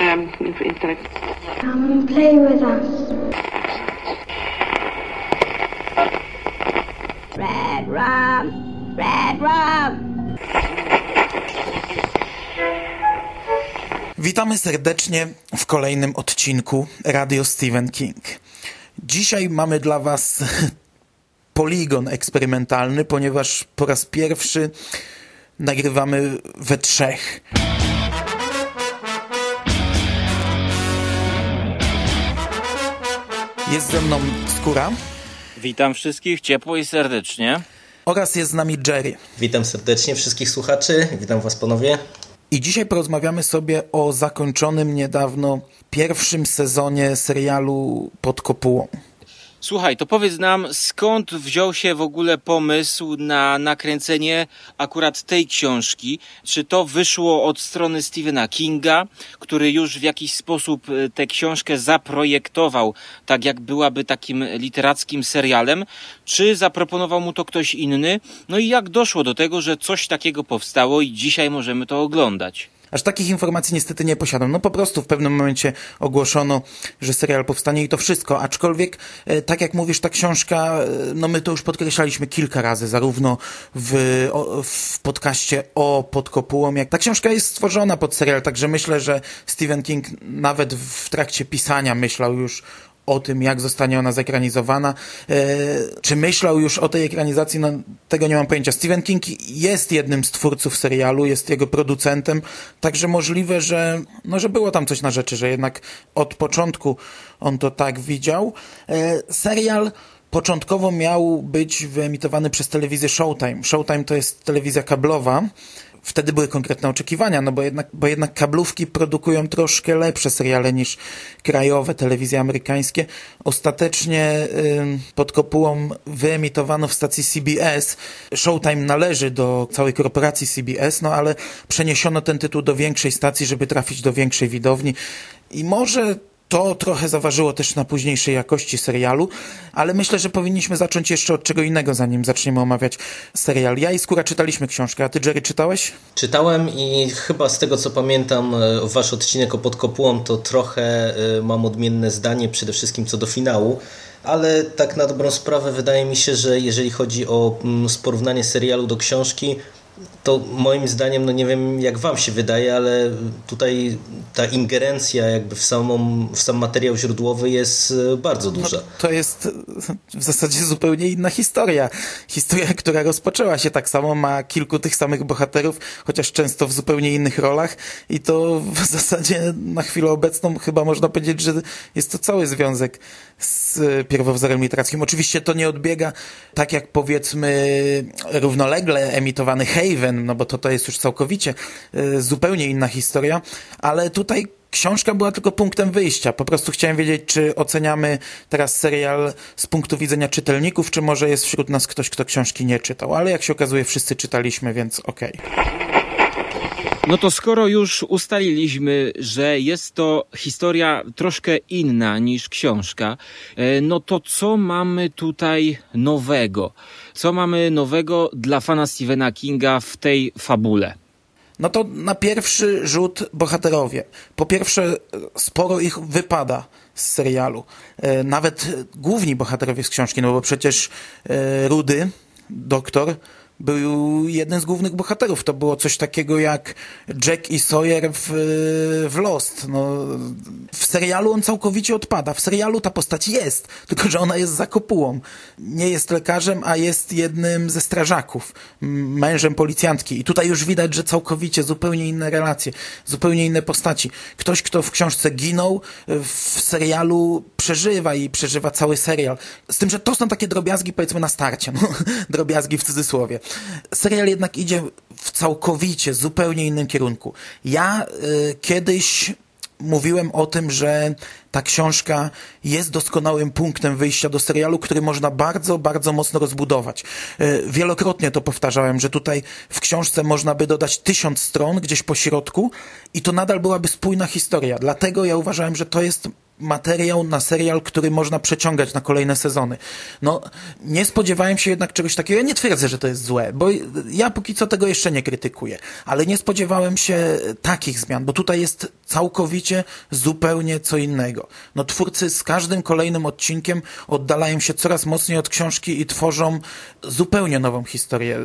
um, intellect. Come and play with us. Red rum! Red rum! Witamy serdecznie w kolejnym odcinku Radio Stephen King. Dzisiaj mamy dla Was poligon eksperymentalny, ponieważ po raz pierwszy nagrywamy we trzech. Jest ze mną Skóra Witam wszystkich ciepło i serdecznie. oraz jest z nami Jerry. Witam serdecznie wszystkich słuchaczy, witam was panowie. I dzisiaj porozmawiamy sobie o zakończonym niedawno pierwszym sezonie serialu Pod kopułą. Słuchaj, to powiedz nam, skąd wziął się w ogóle pomysł na nakręcenie akurat tej książki? Czy to wyszło od strony Stephena Kinga, który już w jakiś sposób e, tę książkę zaprojektował, tak jak byłaby takim literackim serialem? Czy zaproponował mu to ktoś inny? No i jak doszło do tego, że coś takiego powstało i dzisiaj możemy to oglądać? Aż takich informacji niestety nie posiadam. No po prostu w pewnym momencie ogłoszono, że serial powstanie i to wszystko. Aczkolwiek, e, tak jak mówisz, ta książka, e, no my to już podkreślaliśmy kilka razy, zarówno w, o, w podcaście o Pod kopułą, jak ta książka jest stworzona pod serial, także myślę, że Stephen King nawet w trakcie pisania myślał już o tym, jak zostanie ona zekranizowana. E, czy myślał już o tej ekranizacji? No, tego nie mam pojęcia. Stephen King jest jednym z twórców serialu, jest jego producentem, także możliwe, że, no, że było tam coś na rzeczy, że jednak od początku on to tak widział. E, serial początkowo miał być wyemitowany przez telewizję Showtime. Showtime to jest telewizja kablowa. Wtedy były konkretne oczekiwania, no bo jednak, bo jednak kablówki produkują troszkę lepsze seriale niż krajowe telewizje amerykańskie. Ostatecznie ym, pod kopułą wyemitowano w stacji CBS. Showtime należy do całej korporacji CBS, no ale przeniesiono ten tytuł do większej stacji, żeby trafić do większej widowni. I może to trochę zaważyło też na późniejszej jakości serialu, ale myślę, że powinniśmy zacząć jeszcze od czego innego, zanim zaczniemy omawiać serial. Ja i Skóra czytaliśmy książkę, a ty, Jerry, czytałeś? Czytałem i chyba z tego co pamiętam e, wasz odcinek o Pod kopułą to trochę e, mam odmienne zdanie przede wszystkim co do finału, ale tak na dobrą sprawę wydaje mi się, że jeżeli chodzi o mm, porównanie serialu do książki, to moim zdaniem, no nie wiem jak wam się wydaje, ale tutaj ta ingerencja jakby w, samą, w sam materiał źródłowy jest e, bardzo duża. No, to jest w zasadzie zupełnie inna historia. Historia, która rozpoczęła się tak samo, ma kilku tych samych bohaterów, chociaż często w zupełnie innych rolach i to w zasadzie na chwilę obecną chyba można powiedzieć, że jest to cały związek z pierwowzorem literackim. Oczywiście to nie odbiega tak jak powiedzmy równolegle emitowany Haven, no bo to, to jest już całkowicie y, zupełnie inna historia, ale tutaj książka była tylko punktem wyjścia. Po prostu chciałem wiedzieć, czy oceniamy teraz serial z punktu widzenia czytelników, czy może jest wśród nas ktoś, kto książki nie czytał. Ale jak się okazuje, wszyscy czytaliśmy, więc okej. Okay. No to skoro już ustaliliśmy, że jest to historia troszkę inna niż książka, e, no to co mamy tutaj nowego? Co mamy nowego dla fana Stephena Kinga w tej fabule? No to na pierwszy rzut bohaterowie. Po pierwsze, sporo ich wypada z serialu. E, nawet główni bohaterowie z książki, no bo przecież e, Rudy, doktor, był jeden z głównych bohaterów. To było coś takiego jak Jack i Sawyer w, w Lost. No, w serialu on całkowicie odpada. W serialu ta postać jest, tylko że ona jest za kopułą. Nie jest lekarzem, a jest jednym ze strażaków, mężem policjantki. I tutaj już widać, że całkowicie zupełnie inne relacje, zupełnie inne postaci. Ktoś, kto w książce ginął, w serialu przeżywa i przeżywa cały serial. Z tym, że to są takie drobiazgi, powiedzmy na starcie. No, drobiazgi w cudzysłowie serial jednak idzie w całkowicie zupełnie innym kierunku. Ja y, kiedyś mówiłem o tym, że ta książka jest doskonałym punktem wyjścia do serialu, który można bardzo, bardzo mocno rozbudować. Y, wielokrotnie to powtarzałem, że tutaj w książce można by dodać tysiąc stron gdzieś po środku i to nadal byłaby spójna historia. Dlatego ja uważałem, że to jest materiał na serial, który można przeciągać na kolejne sezony. No, nie spodziewałem się jednak czegoś takiego. Ja nie twierdzę, że to jest złe, bo ja póki co tego jeszcze nie krytykuję, ale nie spodziewałem się takich zmian, bo tutaj jest całkowicie, zupełnie co innego. No twórcy z każdym kolejnym odcinkiem oddalają się coraz mocniej od książki i tworzą zupełnie nową historię.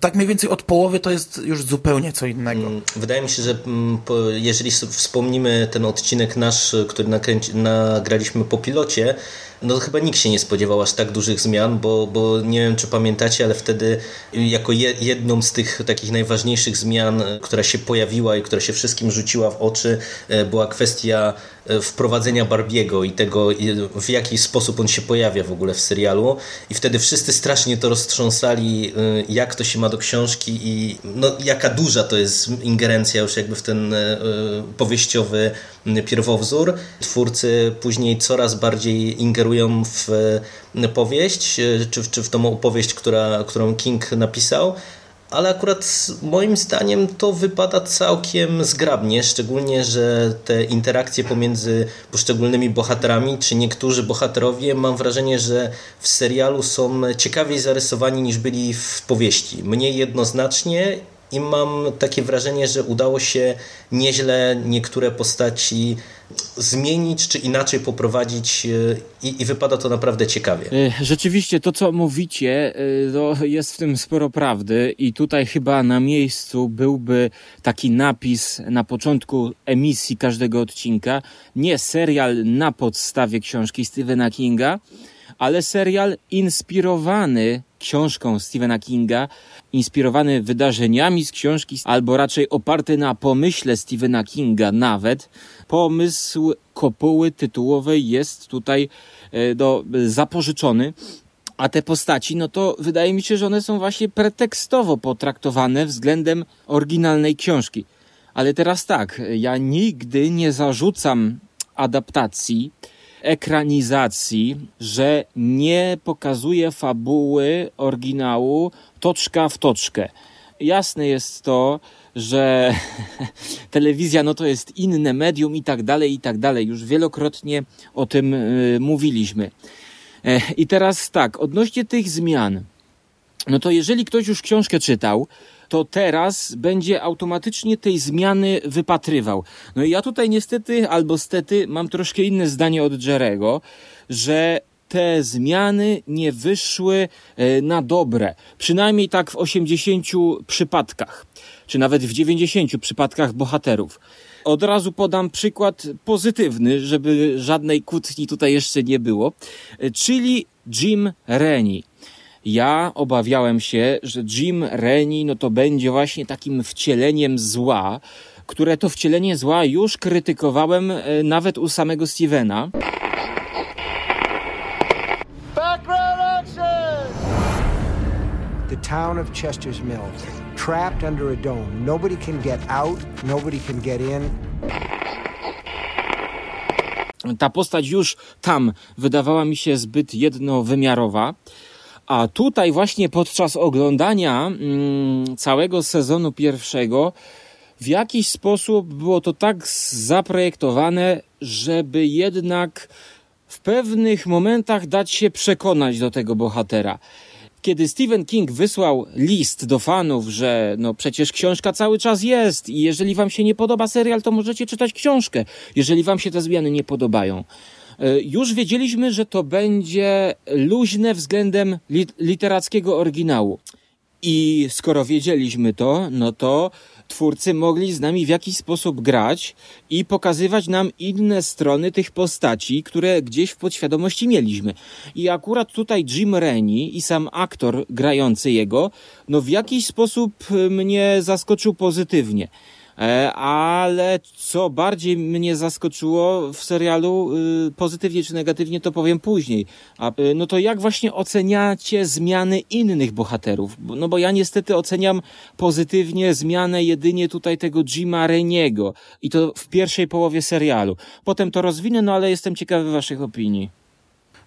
Tak mniej więcej od połowy to jest już zupełnie co innego. Mm, wydaje mi się, że mm, jeżeli wspomnimy ten odcinek nasz, który nagraliśmy po pilocie, no chyba nikt się nie spodziewał aż tak dużych zmian, bo, bo nie wiem czy pamiętacie, ale wtedy jako jedną z tych takich najważniejszych zmian, która się pojawiła i która się wszystkim rzuciła w oczy, e, była kwestia e, wprowadzenia Barbiego i tego, w jaki sposób on się pojawia w ogóle w serialu. I wtedy wszyscy strasznie to roztrząsali, e, jak to się ma do książki i no, jaka duża to jest ingerencja już jakby w ten powieściowy pierwowzór. Twórcy później coraz bardziej ingerują w powieść, czy, czy w tą opowieść, która, którą King napisał ale akurat moim zdaniem to wypada całkiem zgrabnie, szczególnie, że te interakcje pomiędzy poszczególnymi bohaterami, czy niektórzy bohaterowie, mam wrażenie, że w serialu są ciekawiej zarysowani niż byli w powieści. Mniej jednoznacznie i mam takie wrażenie, że udało się nieźle niektóre postaci zmienić czy inaczej poprowadzić e, i, i, wypada to naprawdę ciekawie. E, rzeczywiście to, co mówicie, e, to jest w tym sporo prawdy i tutaj chyba na miejscu byłby taki napis na początku emisji każdego odcinka, nie serial na podstawie książki Stephena Kinga, ale serial inspirowany książką Stephena Kinga, inspirowany wydarzeniami z książki, albo raczej oparty na pomyśle Stephena Kinga nawet. Pomysł kopuły tytułowej jest tutaj e, do, zapożyczony. A te postaci, no to wydaje mi się, że one są właśnie pretekstowo potraktowane względem oryginalnej książki. Ale teraz tak, ja nigdy nie zarzucam adaptacji, ekranizacji, że nie pokazuje fabuły oryginału toczka w toczkę. Jasne jest to, że telewizja no to jest inne medium i tak dalej, i tak dalej. Już wielokrotnie o tym y, mówiliśmy. E, I teraz tak, odnośnie tych zmian, no to jeżeli ktoś już książkę czytał, to teraz będzie automatycznie tej zmiany wypatrywał. No i ja tutaj niestety albo stety mam troszkę inne zdanie od Jerego, że te zmiany nie wyszły e, na dobre. Przynajmniej tak w 80 przypadkach, czy nawet w 90 przypadkach bohaterów. Od razu podam przykład pozytywny, żeby żadnej kłótni tutaj jeszcze nie było, e, czyli Jim Rennie. Ja obawiałem się, że Jim Rennie no to będzie właśnie takim wcieleniem zła, które to wcielenie zła już krytykowałem e, nawet u samego Stevena. The town of Chester's Mills, trapped under a dome. Nobody can get out, nobody can get in. Ta postać już tam wydawała mi się zbyt jednowymiarowa. A tutaj właśnie podczas oglądania mm, całego sezonu pierwszego w jakiś sposób było to tak zaprojektowane, żeby jednak w pewnych momentach dać się przekonać do tego bohatera. Kiedy Stephen King wysłał list do fanów, że no przecież książka cały czas jest i jeżeli wam się nie podoba serial, to możecie czytać książkę, jeżeli wam się te zmiany nie podobają. E, już wiedzieliśmy, że to będzie luźne względem literackiego oryginału. I skoro wiedzieliśmy to, no to twórcy mogli z nami w jakiś sposób grać i pokazywać nam inne strony tych postaci, które gdzieś w podświadomości mieliśmy. I akurat tutaj Jim Rennie i sam aktor grający jego, no w jakiś sposób mnie zaskoczył pozytywnie. E, ale co bardziej mnie zaskoczyło w serialu, y, pozytywnie czy negatywnie, to powiem później. Y, no to jak właśnie oceniacie zmiany innych bohaterów? No bo ja niestety oceniam pozytywnie zmianę jedynie tutaj tego Jima Reniego i to w pierwszej połowie serialu. Potem to rozwinę, no ale jestem ciekawy waszych opinii.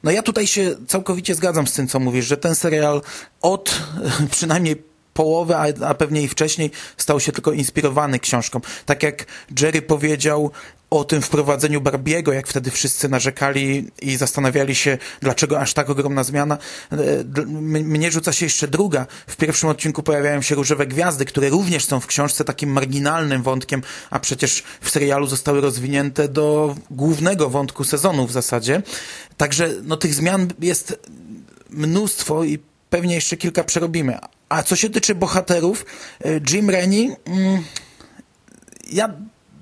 No ja tutaj się całkowicie zgadzam z tym, co mówisz, że ten serial od przynajmniej połowy, a, a pewnie i wcześniej stał się tylko inspirowany książką. Tak jak Jerry powiedział o tym wprowadzeniu Barbiego, jak wtedy wszyscy narzekali i zastanawiali się, dlaczego aż tak ogromna zmiana. E, mnie rzuca się jeszcze druga. W pierwszym odcinku pojawiają się różowe gwiazdy, które również są w książce takim marginalnym wątkiem, a przecież w serialu zostały rozwinięte do głównego wątku sezonu w zasadzie. Także no, tych zmian jest mnóstwo i pewnie jeszcze kilka przerobimy. A co się tyczy bohaterów, e, Jim Rennie, mm, ja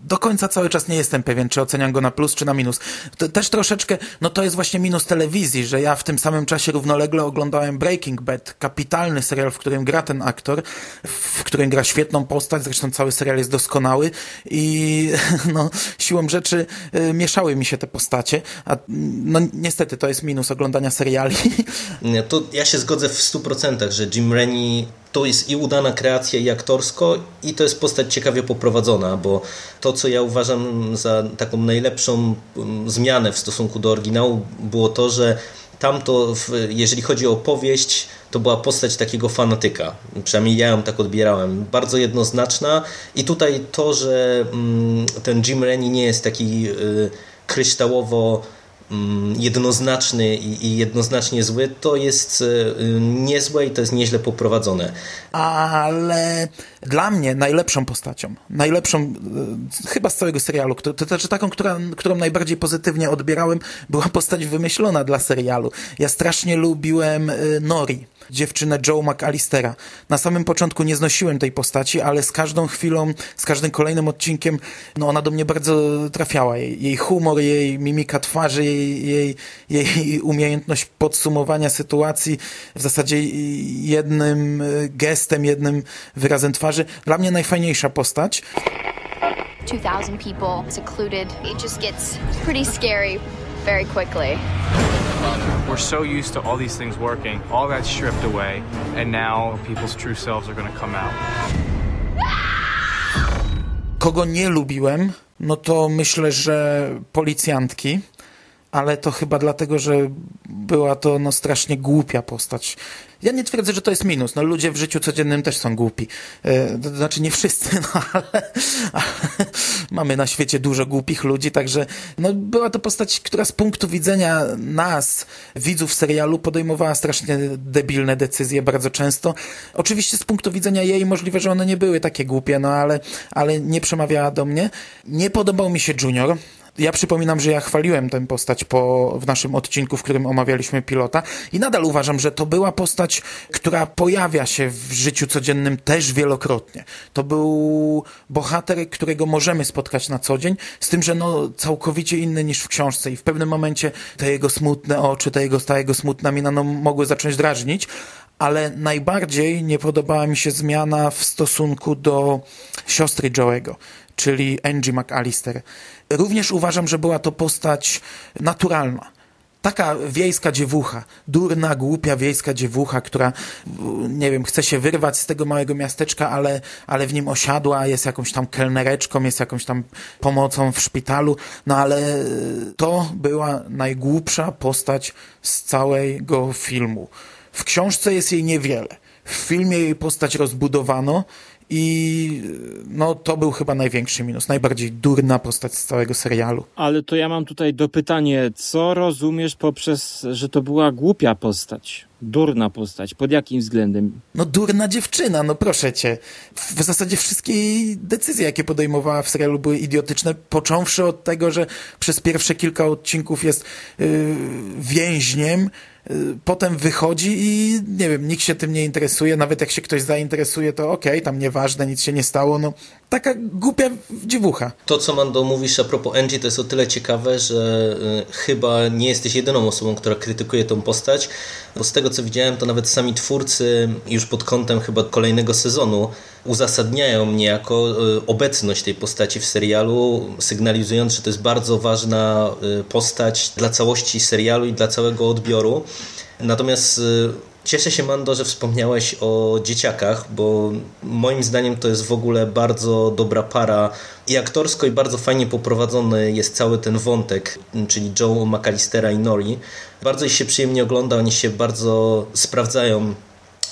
do końca cały czas nie jestem pewien, czy oceniam go na plus, czy na minus. To, też troszeczkę, no to jest właśnie minus telewizji, że ja w tym samym czasie równolegle oglądałem Breaking Bad, kapitalny serial, w którym gra ten aktor, w którym gra świetną postać, zresztą cały serial jest doskonały i no, siłą rzeczy y, mieszały mi się te postacie, a no niestety to jest minus oglądania seriali. Nie, to ja się zgodzę w 100%, że Jim Rennie to jest i udana kreacja, i aktorsko, i to jest postać ciekawie poprowadzona, bo to, co ja uważam za taką najlepszą mm, zmianę w stosunku do oryginału, było to, że tamto, jeżeli chodzi o opowieść, to była postać takiego fanatyka. Przynajmniej ja ją tak odbierałem. Bardzo jednoznaczna i tutaj to, że mm, ten Jim Rennie nie jest taki y, kryształowo jednoznaczny i jednoznacznie zły, to jest e, niezłe i to jest nieźle poprowadzone. Ale dla mnie najlepszą postacią, najlepszą e, chyba z całego serialu, to, to znaczy taką, która, którą najbardziej pozytywnie odbierałem, była postać wymyślona dla serialu. Ja strasznie lubiłem e, Nori dziewczynę Joe McAllistera. Na samym początku nie znosiłem tej postaci, ale z każdą chwilą, z każdym kolejnym odcinkiem, no ona do mnie bardzo trafiała. Jej, jej humor, jej mimika twarzy, jej, jej, jej umiejętność podsumowania sytuacji w zasadzie jednym gestem, jednym wyrazem twarzy. Dla mnie najfajniejsza postać. 2000 people secluded. It just gets pretty scary very quickly. We're so used to all these things working, all that's stripped away, and now people's true selves are going to come out. Kogo nie lubiłem, no to myślę, że policjantki ale to chyba dlatego, że była to no, strasznie głupia postać. Ja nie twierdzę, że to jest minus. No, ludzie w życiu codziennym też są głupi. E, to znaczy nie wszyscy, no, ale, ale, mamy na świecie dużo głupich ludzi, także no, była to postać, która z punktu widzenia nas, widzów serialu, podejmowała strasznie debilne decyzje bardzo często. Oczywiście z punktu widzenia jej możliwe, że one nie były takie głupie, no ale, ale nie przemawiała do mnie. Nie podobał mi się Junior ja przypominam, że ja chwaliłem tę postać po, w naszym odcinku, w którym omawialiśmy pilota i nadal uważam, że to była postać, która pojawia się w życiu codziennym też wielokrotnie. To był bohater, którego możemy spotkać na co dzień, z tym, że no całkowicie inny niż w książce i w pewnym momencie te jego smutne oczy, te jego, ta jego smutna mina no, mogły zacząć drażnić, ale najbardziej nie podobała mi się zmiana w stosunku do siostry Joe'ego, czyli Angie McAllister. Również uważam, że była to postać naturalna. Taka wiejska dziewucha, durna, głupia wiejska dziewucha, która, nie wiem, chce się wyrwać z tego małego miasteczka, ale, ale w nim osiadła, jest jakąś tam kelnereczką, jest jakąś tam pomocą w szpitalu, no ale to była najgłupsza postać z całego filmu. W książce jest jej niewiele. W filmie jej postać rozbudowano i no, to był chyba największy minus, najbardziej durna postać z całego serialu. Ale to ja mam tutaj dopytanie, co rozumiesz poprzez, że to była głupia postać? Durna postać. Pod jakim względem? No durna dziewczyna, no proszę cię. W zasadzie wszystkie decyzje, jakie podejmowała w serialu były idiotyczne, począwszy od tego, że przez pierwsze kilka odcinków jest yy, więźniem, potem wychodzi i nie wiem, nikt się tym nie interesuje, nawet jak się ktoś zainteresuje, to okej, okay, tam nieważne, nic się nie stało, no taka głupia dziewucha. To, co Mando mówisz a propos Angie, to jest o tyle ciekawe, że y, chyba nie jesteś jedyną osobą, która krytykuje tą postać, bo z tego, co widziałem, to nawet sami twórcy już pod kątem chyba kolejnego sezonu uzasadniają niejako y, obecność tej postaci w serialu, sygnalizując, że to jest bardzo ważna y, postać dla całości serialu i dla całego odbioru. Natomiast y, Cieszę się, Mando, że wspomniałeś o dzieciakach, bo moim zdaniem to jest w ogóle bardzo dobra para i aktorsko, i bardzo fajnie poprowadzony jest cały ten wątek, czyli Joe McAllistera i Nori. Bardzo ich się przyjemnie ogląda, oni się bardzo sprawdzają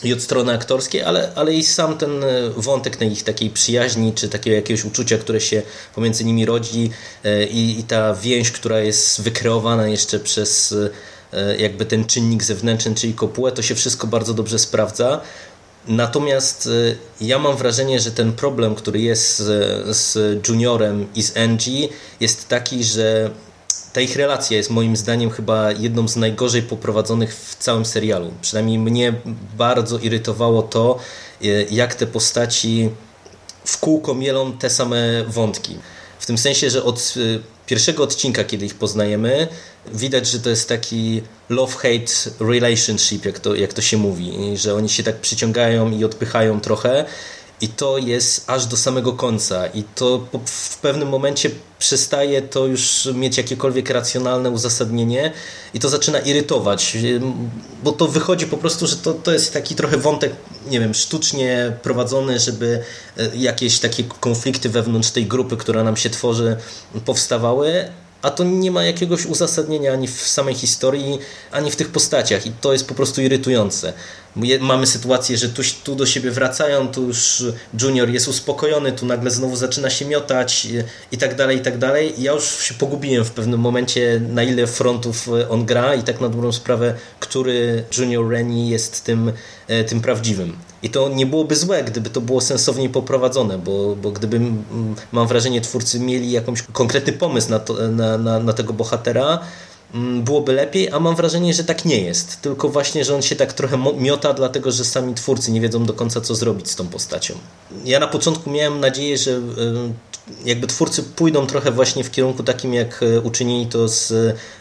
i od strony aktorskiej, ale, ale i sam ten wątek tej ich takiej przyjaźni, czy takiego jakiegoś uczucia, które się pomiędzy nimi rodzi e, i, i ta więź, która jest wykreowana jeszcze przez jakby ten czynnik zewnętrzny, czyli kopułę, to się wszystko bardzo dobrze sprawdza. Natomiast ja mam wrażenie, że ten problem, który jest z, z Juniorem i z Angie jest taki, że ta ich relacja jest moim zdaniem chyba jedną z najgorzej poprowadzonych w całym serialu. Przynajmniej mnie bardzo irytowało to, e, jak te postaci w kółko mielą te same wątki. W tym sensie, że od e, pierwszego odcinka, kiedy ich poznajemy, widać, że to jest taki love-hate relationship, jak to, jak to się mówi, że oni się tak przyciągają i odpychają trochę i to jest aż do samego końca. I to w pewnym momencie przestaje to już mieć jakiekolwiek racjonalne uzasadnienie i to zaczyna irytować, bo to wychodzi po prostu, że to, to jest taki trochę wątek, nie wiem, sztucznie prowadzony, żeby e, jakieś takie konflikty wewnątrz tej grupy, która nam się tworzy, powstawały, a to nie ma jakiegoś uzasadnienia ani w samej historii, ani w tych postaciach. I to jest po prostu irytujące. Mamy sytuację, że tu, tu do siebie wracają, tu już Junior jest uspokojony, tu nagle znowu zaczyna się miotać i tak dalej, i tak dalej. Ja już się pogubiłem w pewnym momencie, na ile frontów on gra i tak na dobrą sprawę, który Junior Rennie jest tym, e, tym prawdziwym. I to nie byłoby złe, gdyby to było sensowniej poprowadzone, bo, bo gdyby, mam wrażenie, twórcy mieli jakąś konkretny pomysł na, to, na, na, na tego bohatera, byłoby lepiej, a mam wrażenie, że tak nie jest. Tylko właśnie, że on się tak trochę miota, dlatego że sami twórcy nie wiedzą do końca, co zrobić z tą postacią. Ja na początku miałem nadzieję, że jakby twórcy pójdą trochę właśnie w kierunku takim, jak e, uczynili to z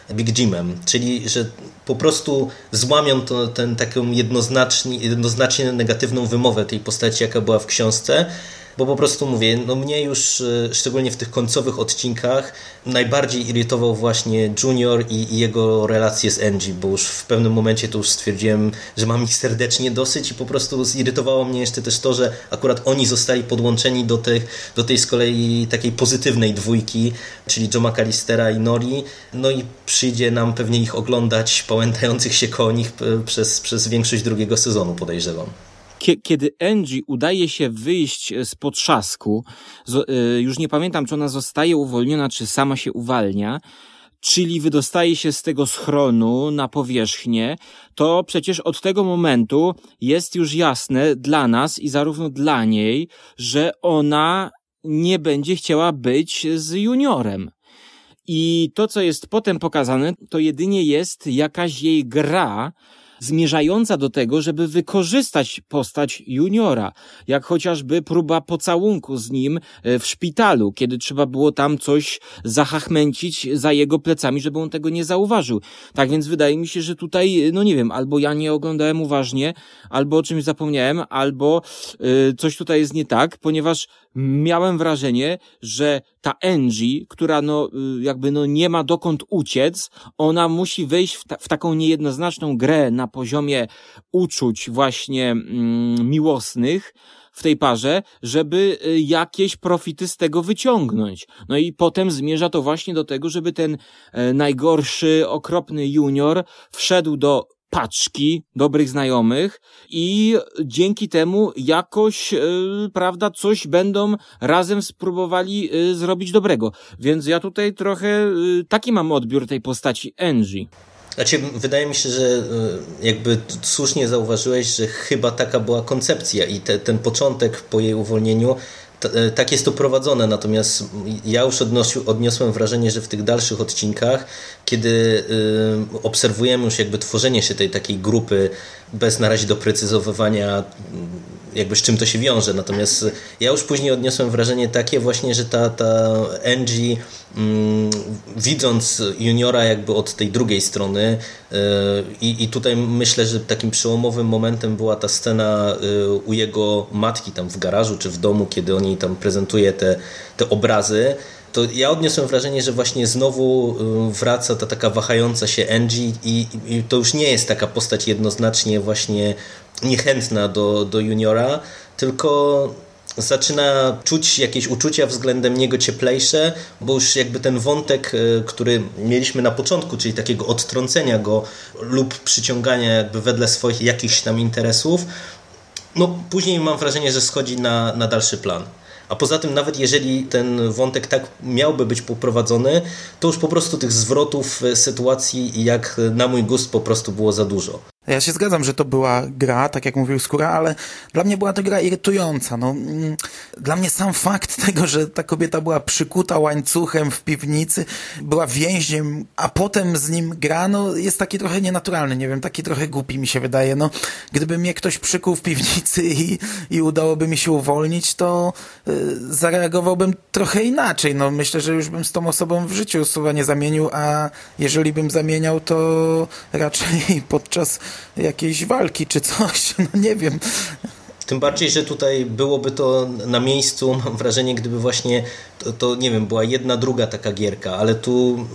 e, Big Jimem, czyli że po prostu złamią to, ten taką jednoznacznie, jednoznacznie negatywną wymowę tej postaci, jaka była w książce, bo po prostu mówię, no mnie już e, szczególnie w tych końcowych odcinkach najbardziej irytował właśnie Junior i, i, jego relacje z Angie, bo już w pewnym momencie to już stwierdziłem, że mam ich serdecznie dosyć i po prostu zirytowało mnie jeszcze też to, że akurat oni zostali podłączeni do, tych, do tej z kolei takiej pozytywnej dwójki, czyli Joe McAllistera i Nori, no i przyjdzie nam pewnie ich oglądać pałętających się koło nich przez, przez większość drugiego sezonu podejrzewam kiedy Angie udaje się wyjść z potrzasku, y, już nie pamiętam, czy ona zostaje uwolniona, czy sama się uwalnia, czyli wydostaje się z tego schronu na powierzchnię, to przecież od tego momentu jest już jasne dla nas i zarówno dla niej, że ona nie będzie chciała być z juniorem. I to, co jest potem pokazane, to jedynie jest jakaś jej gra, zmierzająca do tego, żeby wykorzystać postać juniora, jak chociażby próba pocałunku z nim e, w szpitalu, kiedy trzeba było tam coś zahachmęcić za jego plecami, żeby on tego nie zauważył. Tak więc wydaje mi się, że tutaj, no nie wiem, albo ja nie oglądałem uważnie, albo o czymś zapomniałem, albo y, coś tutaj jest nie tak, ponieważ miałem wrażenie, że ta Angie, która no y, jakby no nie ma dokąd uciec, ona musi wejść w, ta, w taką niejednoznaczną grę na poziomie uczuć właśnie mm, miłosnych, w tej parze, żeby y, jakieś profity z tego wyciągnąć. No i potem zmierza to właśnie do tego, żeby ten e, najgorszy, okropny junior wszedł do paczki dobrych znajomych i dzięki temu jakoś, yy, prawda, coś będą razem spróbowali yy, zrobić dobrego. Więc ja tutaj trochę yy, taki mam odbiór tej postaci Angie. Znaczy, wydaje mi się, że jakby słusznie zauważyłeś, że chyba taka była koncepcja i te, ten początek po jej uwolnieniu E, tak jest to prowadzone, natomiast ja już odniosłem wrażenie, że w tych dalszych odcinkach, kiedy y, obserwujemy już jakby tworzenie się tej takiej grupy bez na razie doprecyzowywania jakby z czym to się wiąże, natomiast ja już później odniosłem wrażenie takie właśnie, że ta, ta Angie mm, widząc juniora jakby od tej drugiej strony y, i tutaj myślę, że takim przełomowym momentem była ta scena y, u jego matki tam w garażu czy w domu, kiedy on jej tam prezentuje te, te obrazy, to ja odniosłem wrażenie, że właśnie znowu y, wraca ta taka wahająca się Angie i, i to już nie jest taka postać jednoznacznie właśnie niechętna do, do juniora, tylko zaczyna czuć jakieś uczucia względem niego cieplejsze, bo już jakby ten wątek, e, który mieliśmy na początku, czyli takiego odtrącenia go lub przyciągania jakby wedle swoich jakichś tam interesów, no później mam wrażenie, że schodzi na, na dalszy plan. A poza tym, nawet jeżeli ten wątek tak miałby być poprowadzony, to już po prostu tych zwrotów e, sytuacji, jak na mój gust, po prostu było za dużo. Ja się zgadzam, że to była gra, tak jak mówił Skóra, ale dla mnie była to gra irytująca. No, mm, dla mnie sam fakt tego, że ta kobieta była przykuta łańcuchem w piwnicy, była więźniem, a potem z nim gra, no, jest taki trochę nienaturalny, nie wiem, taki trochę głupi mi się wydaje. No, gdyby mnie ktoś przykuł w piwnicy i, i udałoby mi się uwolnić, to y, zareagowałbym trochę inaczej. No, myślę, że już bym z tą osobą w życiu słowa nie zamienił, a jeżeli bym zamieniał, to raczej podczas jakiejś walki czy coś, no nie wiem. Tym bardziej, że tutaj byłoby to na miejscu, mam wrażenie, gdyby właśnie to, to, nie wiem, była jedna, druga taka gierka, ale tu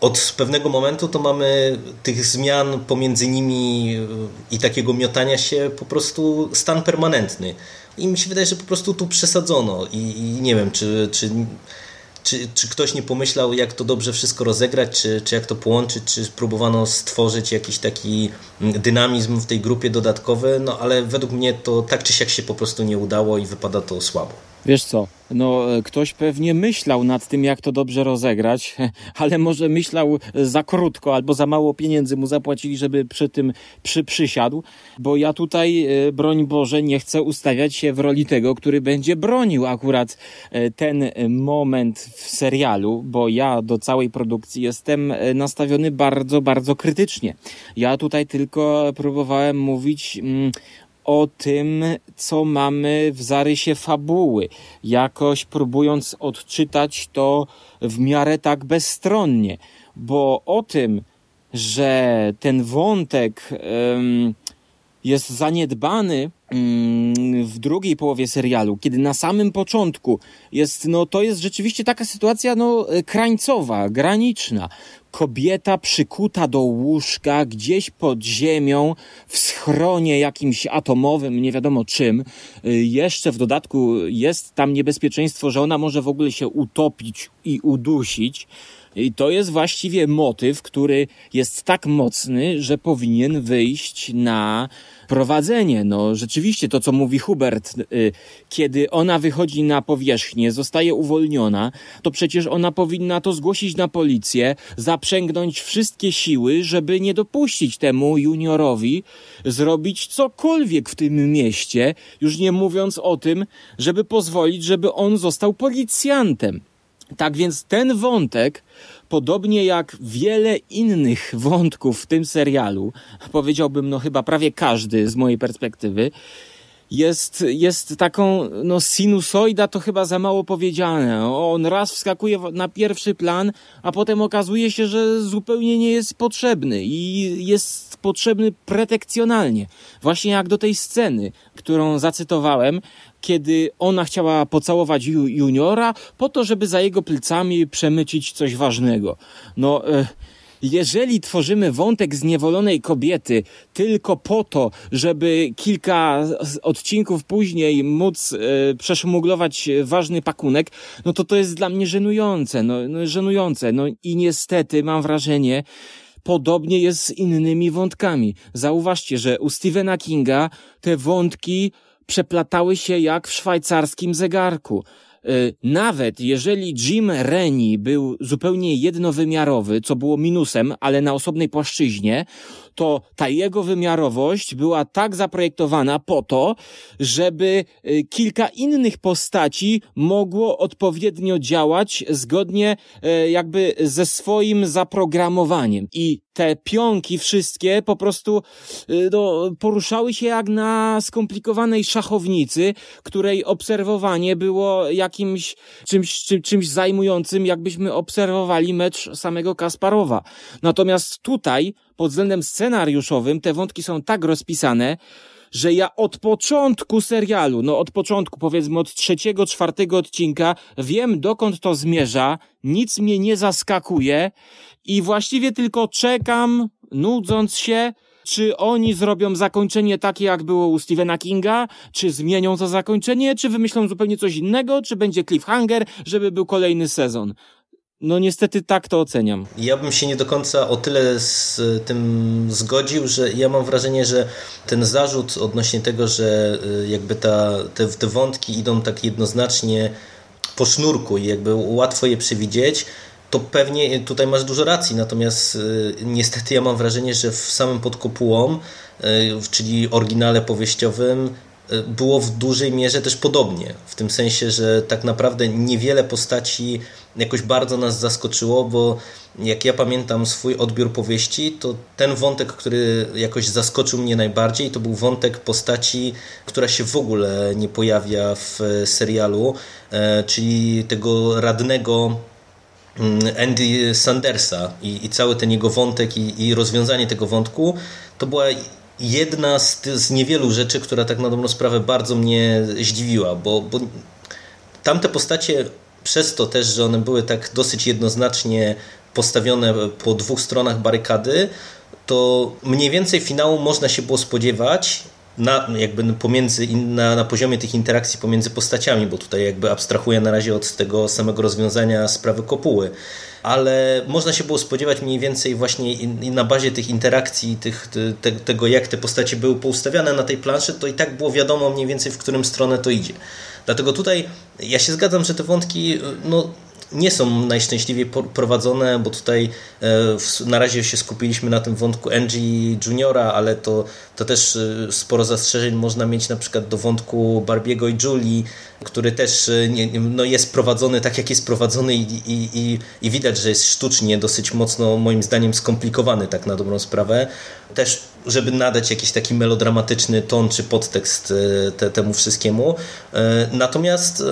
od pewnego momentu to mamy tych zmian pomiędzy nimi i takiego miotania się po prostu stan permanentny. I mi się wydaje, że po prostu tu przesadzono i, i nie wiem, czy, czy czy, czy ktoś nie pomyślał, jak to dobrze wszystko rozegrać, czy, czy jak to połączyć, czy spróbowano stworzyć jakiś taki mm, dynamizm w tej grupie dodatkowy, no ale według mnie to tak czy siak się po prostu nie udało i wypada to słabo. Wiesz co, no e, ktoś pewnie myślał nad tym, jak to dobrze rozegrać, ale może myślał za krótko albo za mało pieniędzy mu zapłacili, żeby przy tym przy, przysiadł, bo ja tutaj, e, broń Boże, nie chcę ustawiać się w roli tego, który będzie bronił akurat e, ten moment w serialu, bo ja do całej produkcji jestem nastawiony bardzo, bardzo krytycznie. Ja tutaj tylko próbowałem mówić mm, o tym, co mamy w zarysie fabuły, jakoś próbując odczytać to w miarę tak bezstronnie, bo o tym, że ten wątek um, jest zaniedbany um, w drugiej połowie serialu, kiedy na samym początku jest, no to jest rzeczywiście taka sytuacja, no krańcowa, graniczna kobieta przykuta do łóżka gdzieś pod ziemią, w schronie jakimś atomowym, nie wiadomo czym. Y, jeszcze w dodatku jest tam niebezpieczeństwo, że ona może w ogóle się utopić i udusić. I to jest właściwie motyw, który jest tak mocny, że powinien wyjść na prowadzenie. No rzeczywiście to, co mówi Hubert, y, kiedy ona wychodzi na powierzchnię, zostaje uwolniona, to przecież ona powinna to zgłosić na policję, zaprzęgnąć wszystkie siły, żeby nie dopuścić temu juniorowi zrobić cokolwiek w tym mieście, już nie mówiąc o tym, żeby pozwolić, żeby on został policjantem. Tak więc ten wątek podobnie jak wiele innych wątków w tym serialu, powiedziałbym, no chyba prawie każdy z mojej perspektywy, jest, jest taką, no sinusoida to chyba za mało powiedziane. On raz wskakuje na pierwszy plan, a potem okazuje się, że zupełnie nie jest potrzebny i jest potrzebny pretekcjonalnie. Właśnie jak do tej sceny, którą zacytowałem, kiedy ona chciała pocałować juniora po to, żeby za jego plecami przemycić coś ważnego. No... E, jeżeli tworzymy wątek zniewolonej kobiety tylko po to, żeby kilka odcinków później móc e, przeszmuglować ważny pakunek, no to to jest dla mnie żenujące, no, no żenujące. No i niestety mam wrażenie, podobnie jest z innymi wątkami. Zauważcie, że u Stephena Kinga te wątki przeplatały się jak w szwajcarskim zegarku. Y, nawet jeżeli Jim Rennie był zupełnie jednowymiarowy, co było minusem, ale na osobnej płaszczyźnie, to ta jego wymiarowość była tak zaprojektowana po to, żeby y, kilka innych postaci mogło odpowiednio działać zgodnie y, jakby ze swoim zaprogramowaniem. I te pionki wszystkie po prostu y, no, poruszały się jak na skomplikowanej szachownicy, której obserwowanie było jakimś czymś, czym, czymś zajmującym, jakbyśmy obserwowali mecz samego Kasparowa. Natomiast tutaj pod względem scenariuszowym te wątki są tak rozpisane, że ja od początku serialu, no od początku, powiedzmy od trzeciego, czwartego odcinka, wiem dokąd to zmierza, nic mnie nie zaskakuje i właściwie tylko czekam, nudząc się, Czy oni zrobią zakończenie takie, jak było u Stephena Kinga? Czy zmienią to zakończenie? Czy wymyślą zupełnie coś innego? Czy będzie cliffhanger, żeby był kolejny sezon? No niestety tak to oceniam. Ja bym się nie do końca o tyle z tym zgodził, że ja mam wrażenie, że ten zarzut odnośnie tego, że y, jakby ta, te, te wątki idą tak jednoznacznie po sznurku i jakby łatwo je przewidzieć, to pewnie tutaj masz dużo racji, natomiast y, niestety ja mam wrażenie, że w samym pod kopułą, y, czyli oryginale powieściowym, było w dużej mierze też podobnie. W tym sensie, że tak naprawdę niewiele postaci jakoś bardzo nas zaskoczyło, bo jak ja pamiętam swój odbiór powieści, to ten wątek, który jakoś zaskoczył mnie najbardziej, to był wątek postaci, która się w ogóle nie pojawia w serialu, czyli tego radnego Mm, Andy Sandersa i, i cały ten jego wątek i, i, rozwiązanie tego wątku to była jedna z, z niewielu rzeczy, która tak na dobrą sprawę bardzo mnie zdziwiła, bo, bo tamte postacie przez to też, że one były tak dosyć jednoznacznie postawione po dwóch stronach barykady, to mniej więcej finału można się było spodziewać na, jakby pomiędzy, na, na poziomie tych interakcji pomiędzy postaciami, bo tutaj jakby abstrahuję na razie od tego samego rozwiązania sprawy kopuły ale można się było spodziewać mniej więcej właśnie na bazie tych interakcji, tych, te, tego jak te postacie były poustawiane na tej planszy, to i tak było wiadomo mniej więcej w którym stronę to idzie. Dlatego tutaj ja się zgadzam, że te wątki no, nie są najszczęśliwiej prowadzone, bo tutaj e, na razie się skupiliśmy na tym wątku Angie Juniora, ale to, to też e, sporo zastrzeżeń można mieć na przykład do wątku Barbiego i Julie, który też e, nie, no jest prowadzony tak jak jest prowadzony i, i, i, i widać, że jest sztucznie dosyć mocno moim zdaniem skomplikowany tak na dobrą sprawę. Też żeby nadać jakiś taki melodramatyczny ton czy podtekst te, temu wszystkiemu. Natomiast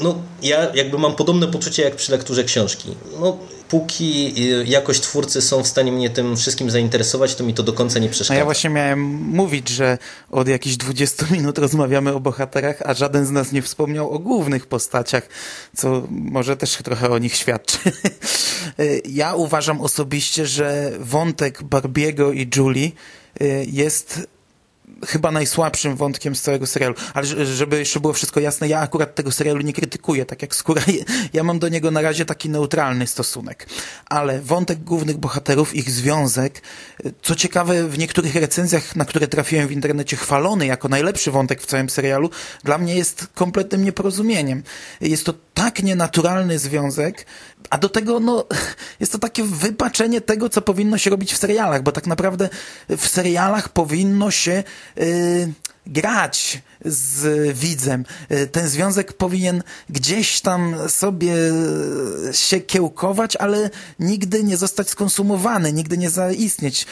no, ja jakby mam podobne poczucie jak przy lekturze książki. No, póki y, jakoś twórcy są w stanie mnie tym wszystkim zainteresować, to mi to do końca nie przeszkadza. A ja właśnie miałem mówić, że od jakichś 20 minut rozmawiamy o bohaterach, a żaden z nas nie wspomniał o głównych postaciach, co może też trochę o nich świadczy. Ja uważam osobiście, że wątek Barbiego i Julie y, jest chyba najsłabszym wątkiem z całego serialu. Ale żeby jeszcze było wszystko jasne, ja akurat tego serialu nie krytykuję, tak jak Skóra. Ja mam do niego na razie taki neutralny stosunek. Ale wątek głównych bohaterów, ich związek, co ciekawe, w niektórych recenzjach, na które trafiłem w internecie, chwalony jako najlepszy wątek w całym serialu, dla mnie jest kompletnym nieporozumieniem. Jest to tak nienaturalny związek, a do tego, no, jest to takie wypaczenie tego, co powinno się robić w serialach, bo tak naprawdę w serialach powinno się yy, grać z widzem. Y, ten związek powinien gdzieś tam sobie się kiełkować, ale nigdy nie zostać skonsumowany, nigdy nie zaistnieć.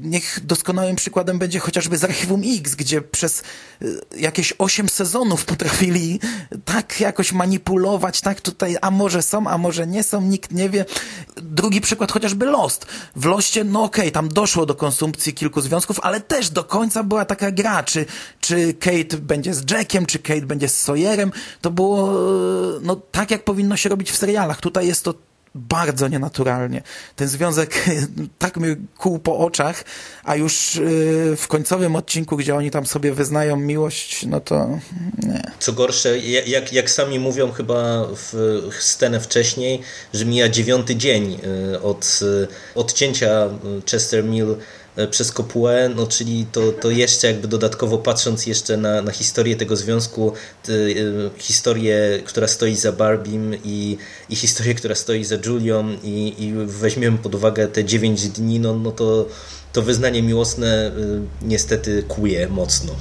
Niech doskonałym przykładem będzie chociażby z Archiwum X, gdzie przez y, jakieś osiem sezonów potrafili tak jakoś manipulować, tak tutaj, a może są, a może nie są, nikt nie wie. Drugi przykład chociażby Lost. W Loście, no okej, okay, tam doszło do konsumpcji kilku związków, ale też do końca była taka gra, czy, czy Kate będzie z Jackiem, czy Kate będzie z Sawyerem. To było no, tak, jak powinno się robić w serialach. Tutaj jest to bardzo nienaturalnie. Ten związek tak mi kół po oczach, a już y, w końcowym odcinku, gdzie oni tam sobie wyznają miłość, no to nie. Co gorsze, jak, jak sami mówią chyba w scenę wcześniej, że mija dziewiąty dzień y, od odcięcia Chester Mill E, przez kopułę, no czyli to, to jeszcze jakby dodatkowo patrząc jeszcze na, na historię tego związku, te, historię, która stoi za Barbim i, i historię, która stoi za Julią i, i weźmiemy pod uwagę te 9 dni, no, no to, to wyznanie miłosne y, niestety kuje mocno.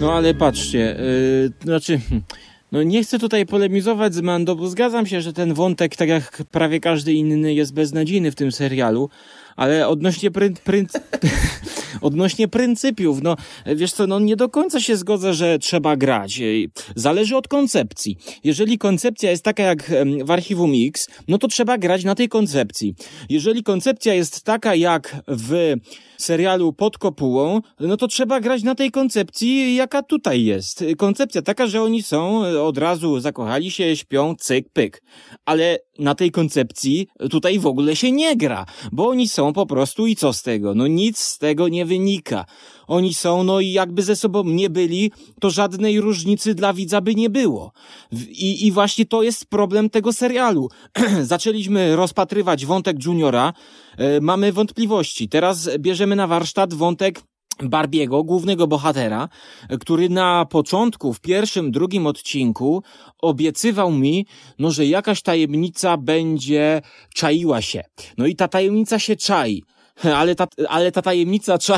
No ale patrzcie, yy, znaczy, no nie chcę tutaj polemizować z Mando, bo zgadzam się, że ten wątek, tak jak prawie każdy inny, jest beznadziejny w tym serialu, Ale odnośnie pryn, odnośnie pryncypiów, no wiesz co, no nie do końca się zgodzę, że trzeba grać. Zależy od koncepcji. Jeżeli koncepcja jest taka jak w Archiwum X, no to trzeba grać na tej koncepcji. Jeżeli koncepcja jest taka jak w serialu Pod Kopułą, no to trzeba grać na tej koncepcji, jaka tutaj jest. Koncepcja taka, że oni są, od razu zakochali się, śpią, cyk, pyk. Ale na tej koncepcji tutaj w ogóle się nie gra, bo oni są po prostu i co z tego? No nic z tego nie wynika. Oni są, no i jakby ze sobą nie byli, to żadnej różnicy dla widza by nie było. I, i właśnie to jest problem tego serialu. Zaczęliśmy rozpatrywać wątek Juniora, e, mamy wątpliwości. Teraz bierzemy na warsztat wątek Barbiego, głównego bohatera, który na początku, w pierwszym, drugim odcinku obiecywał mi, no, że jakaś tajemnica będzie czaiła się. No i ta tajemnica się czai. Ale ta, ale ta tajemnica cza,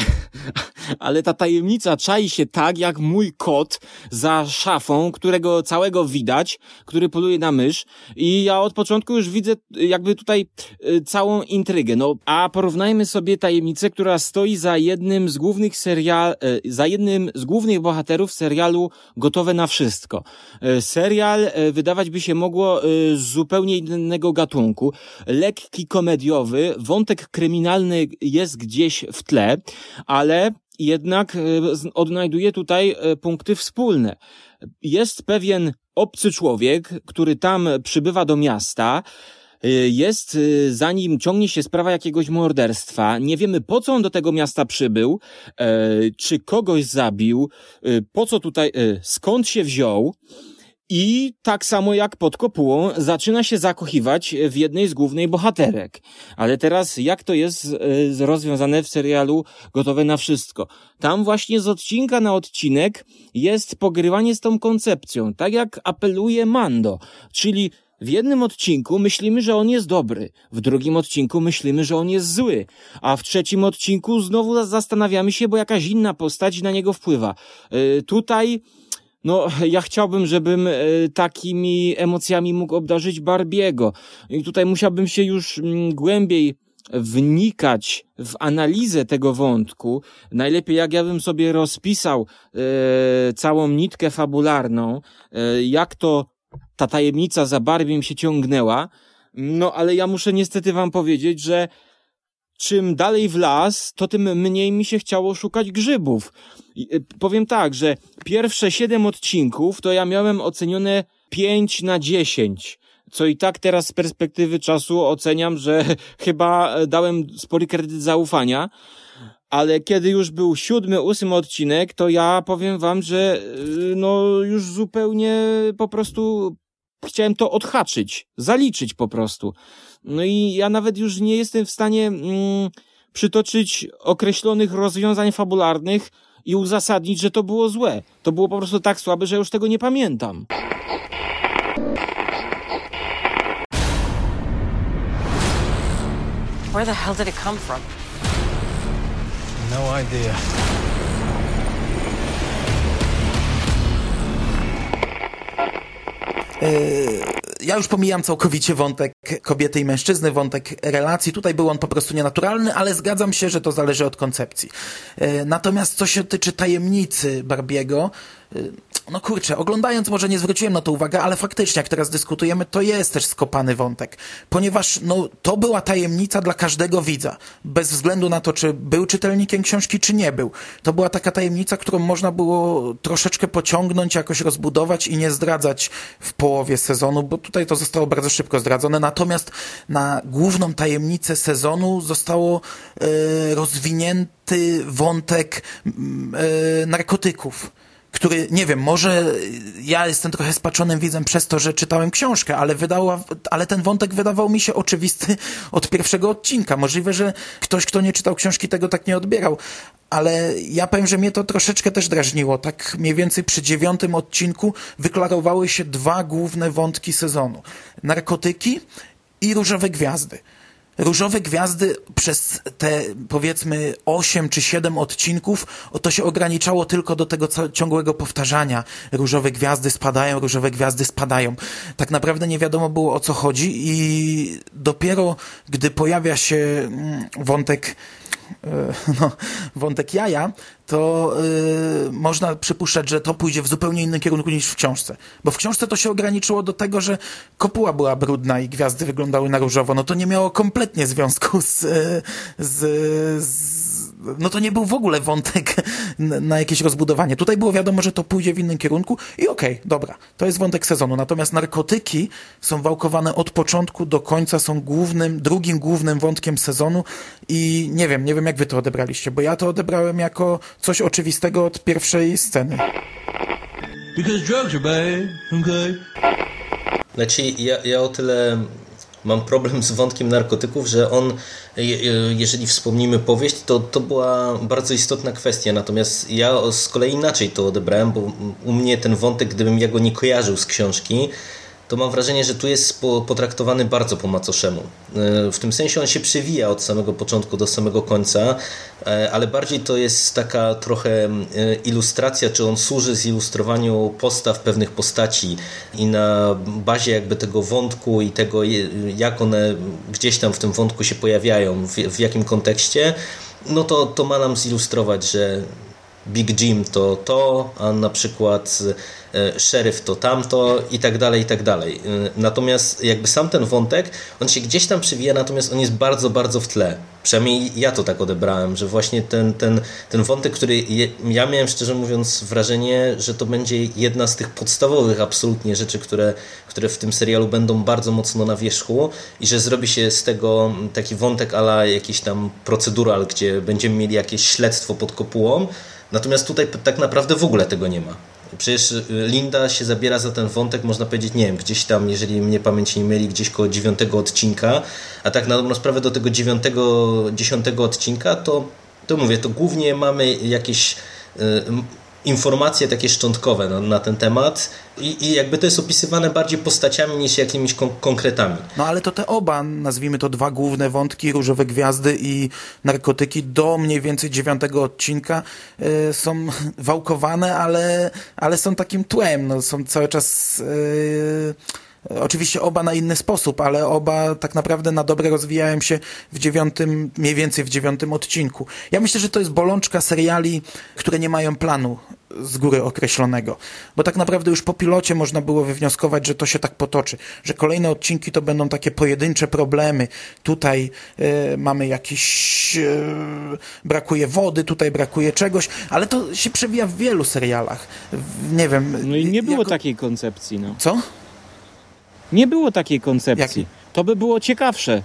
ale ta tajemnica czai się tak, jak mój kot za szafą, którego całego widać, który poluje na mysz i ja od początku już widzę jakby tutaj y, całą intrygę. No, a porównajmy sobie tajemnicę, która stoi za jednym z głównych serial, y, za jednym z głównych bohaterów serialu Gotowe na wszystko. Y, serial wydawać by się mogło z zupełnie innego gatunku. Lekki komediowy, wątek kryminalny jest gdzieś w tle, ale jednak e, odnajduje tutaj e, punkty wspólne. Jest pewien obcy człowiek, który tam przybywa do miasta, e, jest, zanim ciągnie się sprawa jakiegoś morderstwa. Nie wiemy, po co on do tego miasta przybył, czy kogoś zabił, po co tutaj, skąd się wziął. I tak samo jak pod kopułą zaczyna się zakochiwać w jednej z głównych bohaterek. Ale teraz jak to jest e, rozwiązane w serialu Gotowe na wszystko? Tam właśnie z odcinka na odcinek jest pogrywanie z tą koncepcją, tak jak apeluje Mando, czyli w jednym odcinku myślimy, że on jest dobry, w drugim odcinku myślimy, że on jest zły, a w trzecim odcinku znowu zastanawiamy się, bo jakaś inna postać na niego wpływa. Yy, tutaj no, ja chciałbym, żebym e, takimi emocjami mógł obdarzyć Barbiego. I tutaj musiałbym się już mm, głębiej wnikać w analizę tego wątku. Najlepiej jak ja bym sobie rozpisał e, całą nitkę fabularną, e, jak to ta tajemnica za Barbiem się ciągnęła. No, ale ja muszę niestety wam powiedzieć, że czym dalej w las, to tym mniej mi się chciało szukać grzybów. Y, powiem tak, że pierwsze siedem odcinków to ja miałem ocenione 5 na 10 co i tak teraz z perspektywy czasu oceniam, że chyba dałem spory kredyt zaufania. Ale kiedy już był siódmy, ósmy odcinek, to ja powiem wam, że y, no już zupełnie po prostu chciałem to odhaczyć, zaliczyć po prostu. No i ja nawet już nie jestem w stanie mm, przytoczyć określonych rozwiązań fabularnych i uzasadnić, że to było złe. To było po prostu tak słabe, że już tego nie pamiętam. Where the hell did it come from? No idea. Yy, ja już pomijam całkowicie wątek kobiety i mężczyzny, wątek relacji. Tutaj był on po prostu nienaturalny, ale zgadzam się, że to zależy od koncepcji. E, natomiast co się tyczy tajemnicy Barbiego, no kurczę, oglądając może nie zwróciłem na to uwagę, ale faktycznie jak teraz dyskutujemy, to jest też skopany wątek, ponieważ no, to była tajemnica dla każdego widza, bez względu na to, czy był czytelnikiem książki, czy nie był. To była taka tajemnica, którą można było troszeczkę pociągnąć, jakoś rozbudować i nie zdradzać w połowie sezonu, bo tutaj to zostało bardzo szybko zdradzone, natomiast na główną tajemnicę sezonu zostało e, rozwinięty wątek e, narkotyków który, nie wiem, może ja jestem trochę spaczonym widzem przez to, że czytałem książkę, ale, wydała, ale ten wątek wydawał mi się oczywisty od pierwszego odcinka. Możliwe, że ktoś, kto nie czytał książki, tego tak nie odbierał, ale ja powiem, że mnie to troszeczkę też drażniło. Tak mniej więcej przy dziewiątym odcinku wyklarowały się dwa główne wątki sezonu. Narkotyki i różowe gwiazdy. Różowe Gwiazdy przez te powiedzmy 8 czy 7 odcinków to się ograniczało tylko do tego ciągłego powtarzania. Różowe Gwiazdy spadają, różowe Gwiazdy spadają. Tak naprawdę nie wiadomo było o co chodzi i dopiero gdy pojawia się mm, wątek no, wątek jaja, to yy, można przypuszczać, że to pójdzie w zupełnie innym kierunku niż w książce. Bo w książce to się ograniczyło do tego, że kopuła była brudna i gwiazdy wyglądały na różowo. No to nie miało kompletnie związku z, z, z no to nie był w ogóle wątek na jakieś rozbudowanie. Tutaj było wiadomo, że to pójdzie w innym kierunku i okej, okay, dobra, to jest wątek sezonu. Natomiast narkotyki są wałkowane od początku do końca, są głównym, drugim głównym wątkiem sezonu i nie wiem, nie wiem jak wy to odebraliście, bo ja to odebrałem jako coś oczywistego od pierwszej sceny. Because drugs are bad, okay? Znaczy, ja, ja o tyle mam problem z wątkiem narkotyków, że on, jeżeli wspomnimy powieść, to to była bardzo istotna kwestia. Natomiast ja z kolei inaczej to odebrałem, bo u mnie ten wątek, gdybym ja go nie kojarzył z książki, to mam wrażenie, że tu jest potraktowany bardzo po macoszemu. E, w tym sensie on się przewija od samego początku do samego końca, e, ale bardziej to jest taka trochę ilustracja, czy on służy zilustrowaniu postaw pewnych postaci i na bazie jakby tego wątku i tego, jak one gdzieś tam w tym wątku się pojawiają, w, w jakim kontekście, no to, to ma nam zilustrować, że Big Jim to to, a na przykład e, szeryf to tamto i tak dalej, i tak dalej. E, natomiast jakby sam ten wątek, on się gdzieś tam przywija, natomiast on jest bardzo, bardzo w tle. Przynajmniej ja to tak odebrałem, że właśnie ten, ten, ten wątek, który je, ja miałem szczerze mówiąc wrażenie, że to będzie jedna z tych podstawowych absolutnie rzeczy, które, które w tym serialu będą bardzo mocno na wierzchu i że zrobi się z tego taki wątek ala jakiś tam procedural, gdzie będziemy mieli jakieś śledztwo pod kopułą, Natomiast tutaj tak naprawdę w ogóle tego nie ma. Przecież y, Linda się zabiera za ten wątek, można powiedzieć, nie wiem, gdzieś tam, jeżeli mnie pamięć nie mieli, gdzieś koło dziewiątego odcinka, a tak na dobrą sprawę do tego dziewiątego, dziesiątego odcinka, to, to mówię, to głównie mamy jakieś y, informacje takie szczątkowe na, na ten temat i, i, jakby to jest opisywane bardziej postaciami niż jakimiś kon konkretami. No ale to te oba, nazwijmy to dwa główne wątki, Różowe Gwiazdy i Narkotyki do mniej więcej dziewiątego odcinka y, są wałkowane, ale, ale są takim tłem, no, są cały czas... Y, Oczywiście oba na inny sposób, ale oba tak naprawdę na dobre rozwijają się w dziewiątym, mniej więcej w dziewiątym odcinku. Ja myślę, że to jest bolączka seriali, które nie mają planu z góry określonego. Bo tak naprawdę już po pilocie można było wywnioskować, że to się tak potoczy, że kolejne odcinki to będą takie pojedyncze problemy. Tutaj y, mamy jakiś y, brakuje wody, tutaj brakuje czegoś, ale to się przewija w wielu serialach. Nie wiem. No i nie było jako... takiej koncepcji, no. Co? Nie było takiej koncepcji. Jaki? To by było ciekawsze,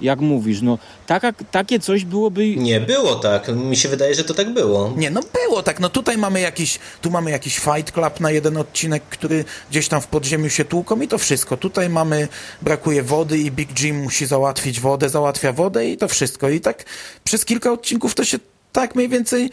jak mówisz. No, taka, takie coś byłoby... Nie było tak. Mi się wydaje, że to tak było. Nie, no było tak. No tutaj mamy jakiś, tu mamy jakiś Fight Club na jeden odcinek, który gdzieś tam w podziemiu się tłuką i to wszystko. Tutaj mamy, brakuje wody i Big Jim musi załatwić wodę, załatwia wodę i to wszystko. I tak przez kilka odcinków to się tak mniej więcej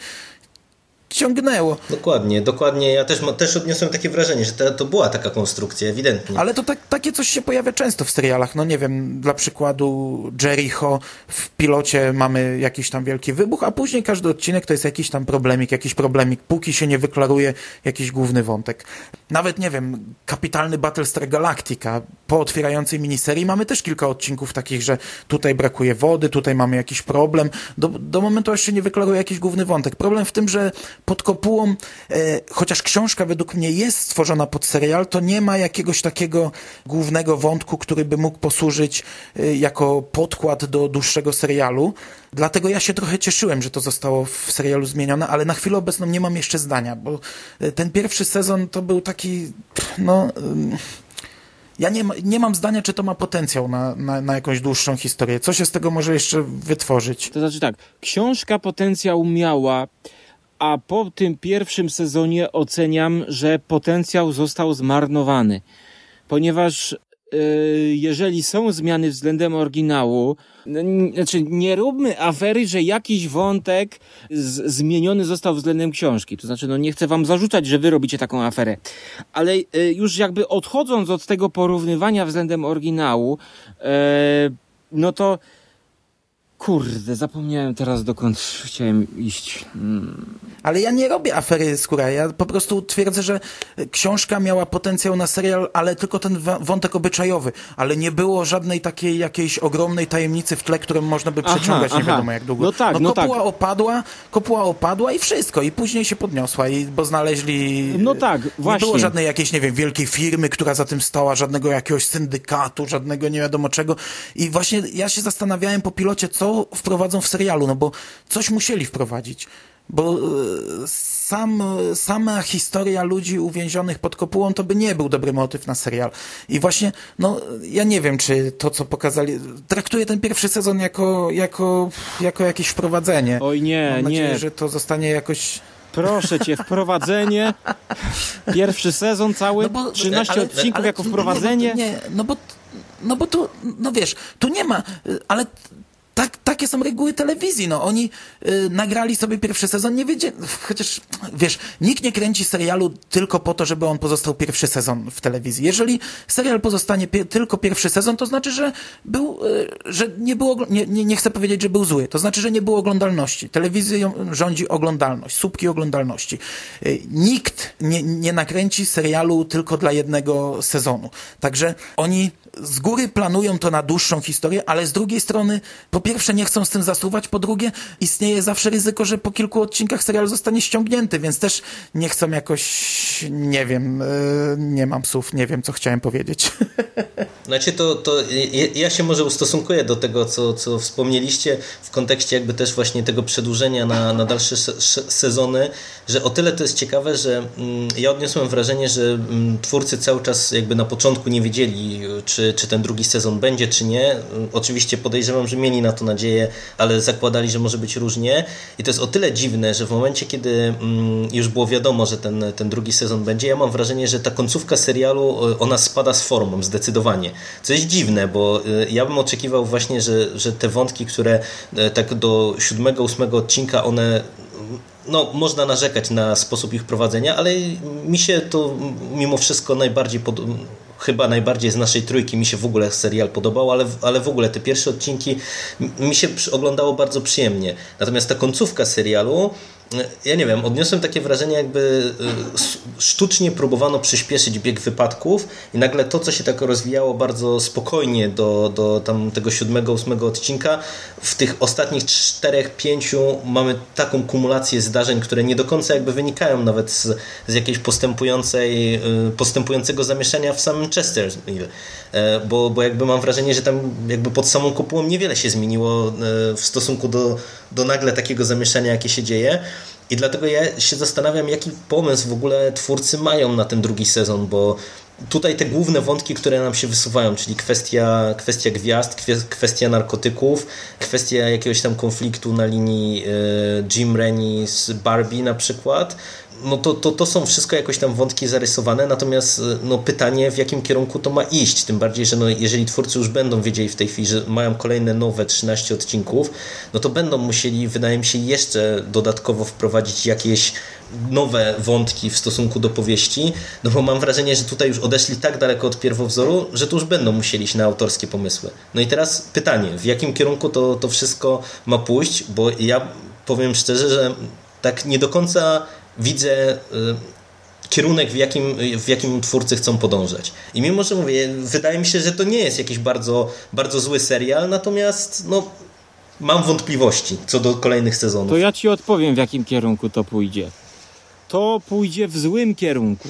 ciągnęło. Dokładnie, dokładnie. Ja też, też odniosłem takie wrażenie, że to, to była taka konstrukcja, ewidentnie. Ale to tak, takie coś się pojawia często w serialach. No nie wiem, dla przykładu Jericho w pilocie mamy jakiś tam wielki wybuch, a później każdy odcinek to jest jakiś tam problemik, jakiś problemik, póki się nie wyklaruje jakiś główny wątek. Nawet, nie wiem, kapitalny Battlestar Galactica po otwierającej miniserii mamy też kilka odcinków takich, że tutaj brakuje wody, tutaj mamy jakiś problem. Do, do momentu aż się nie wyklaruje jakiś główny wątek. Problem w tym, że pod kopułą, e, chociaż książka według mnie jest stworzona pod serial, to nie ma jakiegoś takiego głównego wątku, który by mógł posłużyć e, jako podkład do dłuższego serialu. Dlatego ja się trochę cieszyłem, że to zostało w serialu zmienione, ale na chwilę obecną nie mam jeszcze zdania, bo e, ten pierwszy sezon to był taki, no... Ja nie, nie mam zdania, czy to ma potencjał na, na, na, jakąś dłuższą historię. Co się z tego może jeszcze wytworzyć? To znaczy tak, książka potencjał miała, a po tym pierwszym sezonie oceniam, że potencjał został zmarnowany, ponieważ yy, jeżeli są zmiany względem oryginału, znaczy nie róbmy afery, że jakiś wątek zmieniony został względem książki. To znaczy, no nie chcę wam zarzucać, że wy robicie taką aferę, ale yy, już jakby odchodząc od tego porównywania względem oryginału, yy, no to Kurde, zapomniałem teraz dokąd chciałem iść. Hmm. Ale ja nie robię afery skóra. Ja po prostu twierdzę, że książka miała potencjał na serial, ale tylko ten wątek obyczajowy. Ale nie było żadnej takiej jakiejś ogromnej tajemnicy w tle, którą można by przeciągać aha, nie wiadomo jak długo. No tak, no, no kopuła tak. opadła, kopuła opadła i wszystko. I później się podniosła, i, bo znaleźli... No tak, właśnie. Nie było żadnej jakiejś, nie wiem, wielkiej firmy, która za tym stała, żadnego jakiegoś syndykatu, żadnego nie wiadomo czego. I właśnie ja się zastanawiałem po pilocie, co wprowadzą w serialu, no bo coś musieli wprowadzić bo e, sam, sama historia ludzi uwięzionych pod kopułą to by nie był dobry motyw na serial. I właśnie, no, ja nie wiem, czy to, co pokazali, traktuję ten pierwszy sezon jako, jako, jako jakieś wprowadzenie. Oj nie, Mam nadzieję, nie. że to zostanie jakoś... Proszę cię, wprowadzenie. Pierwszy sezon cały, no bo, 13 ale, odcinków ale, jako wprowadzenie. Nie, nie, no bo no bo tu, no wiesz, tu nie ma, ale tak, takie są reguły telewizji. No, oni y, nagrali sobie pierwszy sezon, nie wiedzieli, chociaż wiesz, nikt nie kręci serialu tylko po to, żeby on pozostał pierwszy sezon w telewizji. Jeżeli serial pozostanie pie tylko pierwszy sezon, to znaczy, że był, y, że nie było, nie, nie, nie chcę powiedzieć, że był zły. To znaczy, że nie było oglądalności. Telewizją rządzi oglądalność, słupki oglądalności. Y, nikt nie, nie nakręci serialu tylko dla jednego sezonu. Także oni z góry planują to na dłuższą historię, ale z drugiej strony, po pierwsze nie chcą z tym zasuwać, po drugie istnieje zawsze ryzyko, że po kilku odcinkach serial zostanie ściągnięty, więc też nie chcą jakoś, nie wiem, e, nie mam słów, nie wiem, co chciałem powiedzieć. Znaczy to, to ja się może ustosunkuję do tego, co, co wspomnieliście w kontekście jakby też właśnie tego przedłużenia na, na dalsze sezony, że o tyle to jest ciekawe, że mm, ja odniosłem wrażenie, że mm, twórcy cały czas jakby na początku nie wiedzieli, czy, czy ten drugi sezon będzie, czy nie. Oczywiście podejrzewam, że mieli na to nadzieję, ale zakładali, że może być różnie. I to jest o tyle dziwne, że w momencie, kiedy mm, już było wiadomo, że ten, ten drugi sezon będzie, ja mam wrażenie, że ta końcówka serialu, ona spada z formą, zdecydowanie. Co jest dziwne, bo y, ja bym oczekiwał właśnie, że, że te wątki, które e, tak do siódmego, ósmego odcinka, one no, można narzekać na sposób ich prowadzenia, ale mi się to mimo wszystko najbardziej pod, chyba najbardziej z naszej trójki mi się w ogóle serial podobał, ale, ale w ogóle te pierwsze odcinki mi się oglądało bardzo przyjemnie. Natomiast ta końcówka serialu ja nie wiem, odniosłem takie wrażenie, jakby y, sztucznie próbowano przyspieszyć bieg wypadków i nagle to, co się tak rozwijało bardzo spokojnie do, do tam tego siódmego, ósmego odcinka, w tych ostatnich czterech, pięciu mamy taką kumulację zdarzeń, które nie do końca jakby wynikają nawet z, z jakiejś postępującej, y, postępującego zamieszania w samym Chesterfield. E, bo, bo jakby mam wrażenie, że tam jakby pod samą kopułą niewiele się zmieniło e, w stosunku do, do nagle takiego zamieszania, jakie się dzieje. I dlatego ja się zastanawiam, jaki pomysł w ogóle twórcy mają na ten drugi sezon, bo tutaj te główne wątki, które nam się wysuwają, czyli kwestia, kwestia gwiazd, kwestia narkotyków, kwestia jakiegoś tam konfliktu na linii e, Jim Rennie z Barbie na przykład, no to, to, to są wszystko jakoś tam wątki zarysowane, natomiast no, pytanie, w jakim kierunku to ma iść, tym bardziej, że no, jeżeli twórcy już będą wiedzieli w tej chwili, że mają kolejne nowe 13 odcinków, no to będą musieli, wydaje mi się, jeszcze dodatkowo wprowadzić jakieś nowe wątki w stosunku do powieści, no bo mam wrażenie, że tutaj już odeszli tak daleko od pierwowzoru, że tu już będą musieli iść na autorskie pomysły. No i teraz pytanie, w jakim kierunku to, to wszystko ma pójść, bo ja powiem szczerze, że tak nie do końca widzę y, kierunek, w jakim, w jakim twórcy chcą podążać. I mimo, że mówię, wydaje mi się, że to nie jest jakiś bardzo, bardzo zły serial, natomiast no, mam wątpliwości co do kolejnych sezonów. To ja ci odpowiem, w jakim kierunku to pójdzie. To pójdzie w złym kierunku.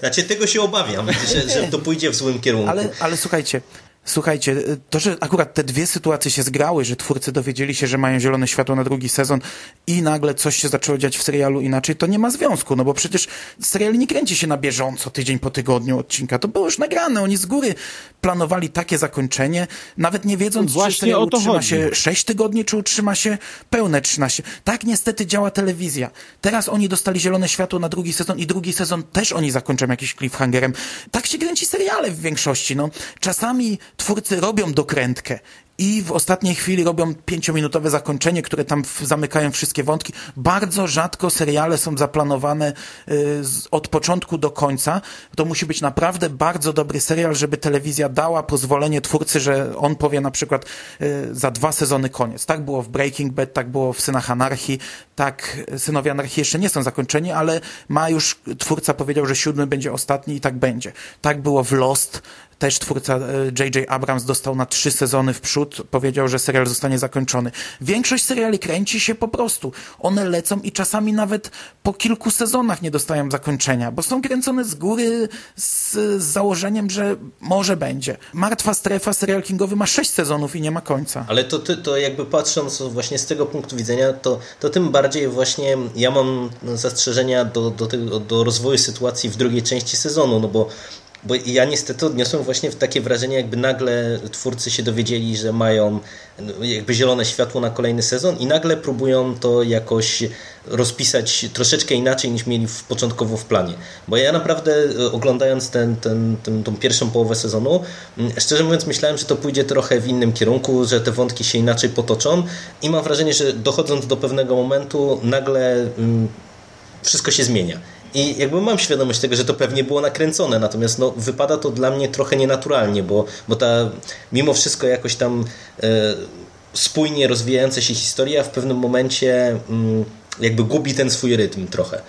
Znaczy, tego się obawiam, że, że to pójdzie w złym kierunku. Ale, ale słuchajcie, Słuchajcie, to, że akurat te dwie sytuacje się zgrały, że twórcy dowiedzieli się, że mają zielone światło na drugi sezon i nagle coś się zaczęło dziać w serialu inaczej, to nie ma związku, no bo przecież serial nie kręci się na bieżąco, tydzień po tygodniu odcinka. To było już nagrane, oni z góry planowali takie zakończenie, nawet nie wiedząc, Właśnie czy serial utrzyma chodzi. się 6 tygodni, czy utrzyma się pełne 13. Tak niestety działa telewizja. Teraz oni dostali zielone światło na drugi sezon i drugi sezon też oni zakończą jakimś cliffhangerem. Tak się kręci seriale w większości, no. Czasami twórcy robią dokrętkę i w ostatniej chwili robią pięciominutowe zakończenie, które tam zamykają wszystkie wątki. Bardzo rzadko seriale są zaplanowane y, od początku do końca. To musi być naprawdę bardzo dobry serial, żeby telewizja dała pozwolenie twórcy, że on powie na przykład y, za dwa sezony koniec. Tak było w Breaking Bad, tak było w Synach Anarchii, tak Synowie Anarchii jeszcze nie są zakończeni, ale ma już, twórca powiedział, że siódmy będzie ostatni i tak będzie. Tak było w Lost, też twórca J.J. E, Abrams dostał na trzy sezony w przód, powiedział, że serial zostanie zakończony. Większość seriali kręci się po prostu. One lecą i czasami nawet po kilku sezonach nie dostają zakończenia, bo są kręcone z góry z, z założeniem, że może będzie. Martwa strefa, serial kingowy ma sześć sezonów i nie ma końca. Ale to, to, to jakby patrząc właśnie z tego punktu widzenia, to, to tym bardziej właśnie ja mam zastrzeżenia do, do, tego, do rozwoju sytuacji w drugiej części sezonu, no bo bo ja niestety odniosłem właśnie takie wrażenie, jakby nagle twórcy się dowiedzieli, że mają no, jakby zielone światło na kolejny sezon i nagle próbują to jakoś rozpisać troszeczkę inaczej niż mieli w, początkowo w planie. Bo ja naprawdę e, oglądając ten, ten, ten, tą pierwszą połowę sezonu, szczerze mówiąc myślałem, że to pójdzie trochę w innym kierunku, że te wątki się inaczej potoczą i mam wrażenie, że dochodząc do pewnego momentu nagle mm, wszystko się zmienia. I jakby mam świadomość tego, że to pewnie było nakręcone, natomiast no, wypada to dla mnie trochę nienaturalnie, bo, bo ta mimo wszystko jakoś tam e, spójnie rozwijająca się historia w pewnym momencie mm, jakby gubi ten swój rytm trochę.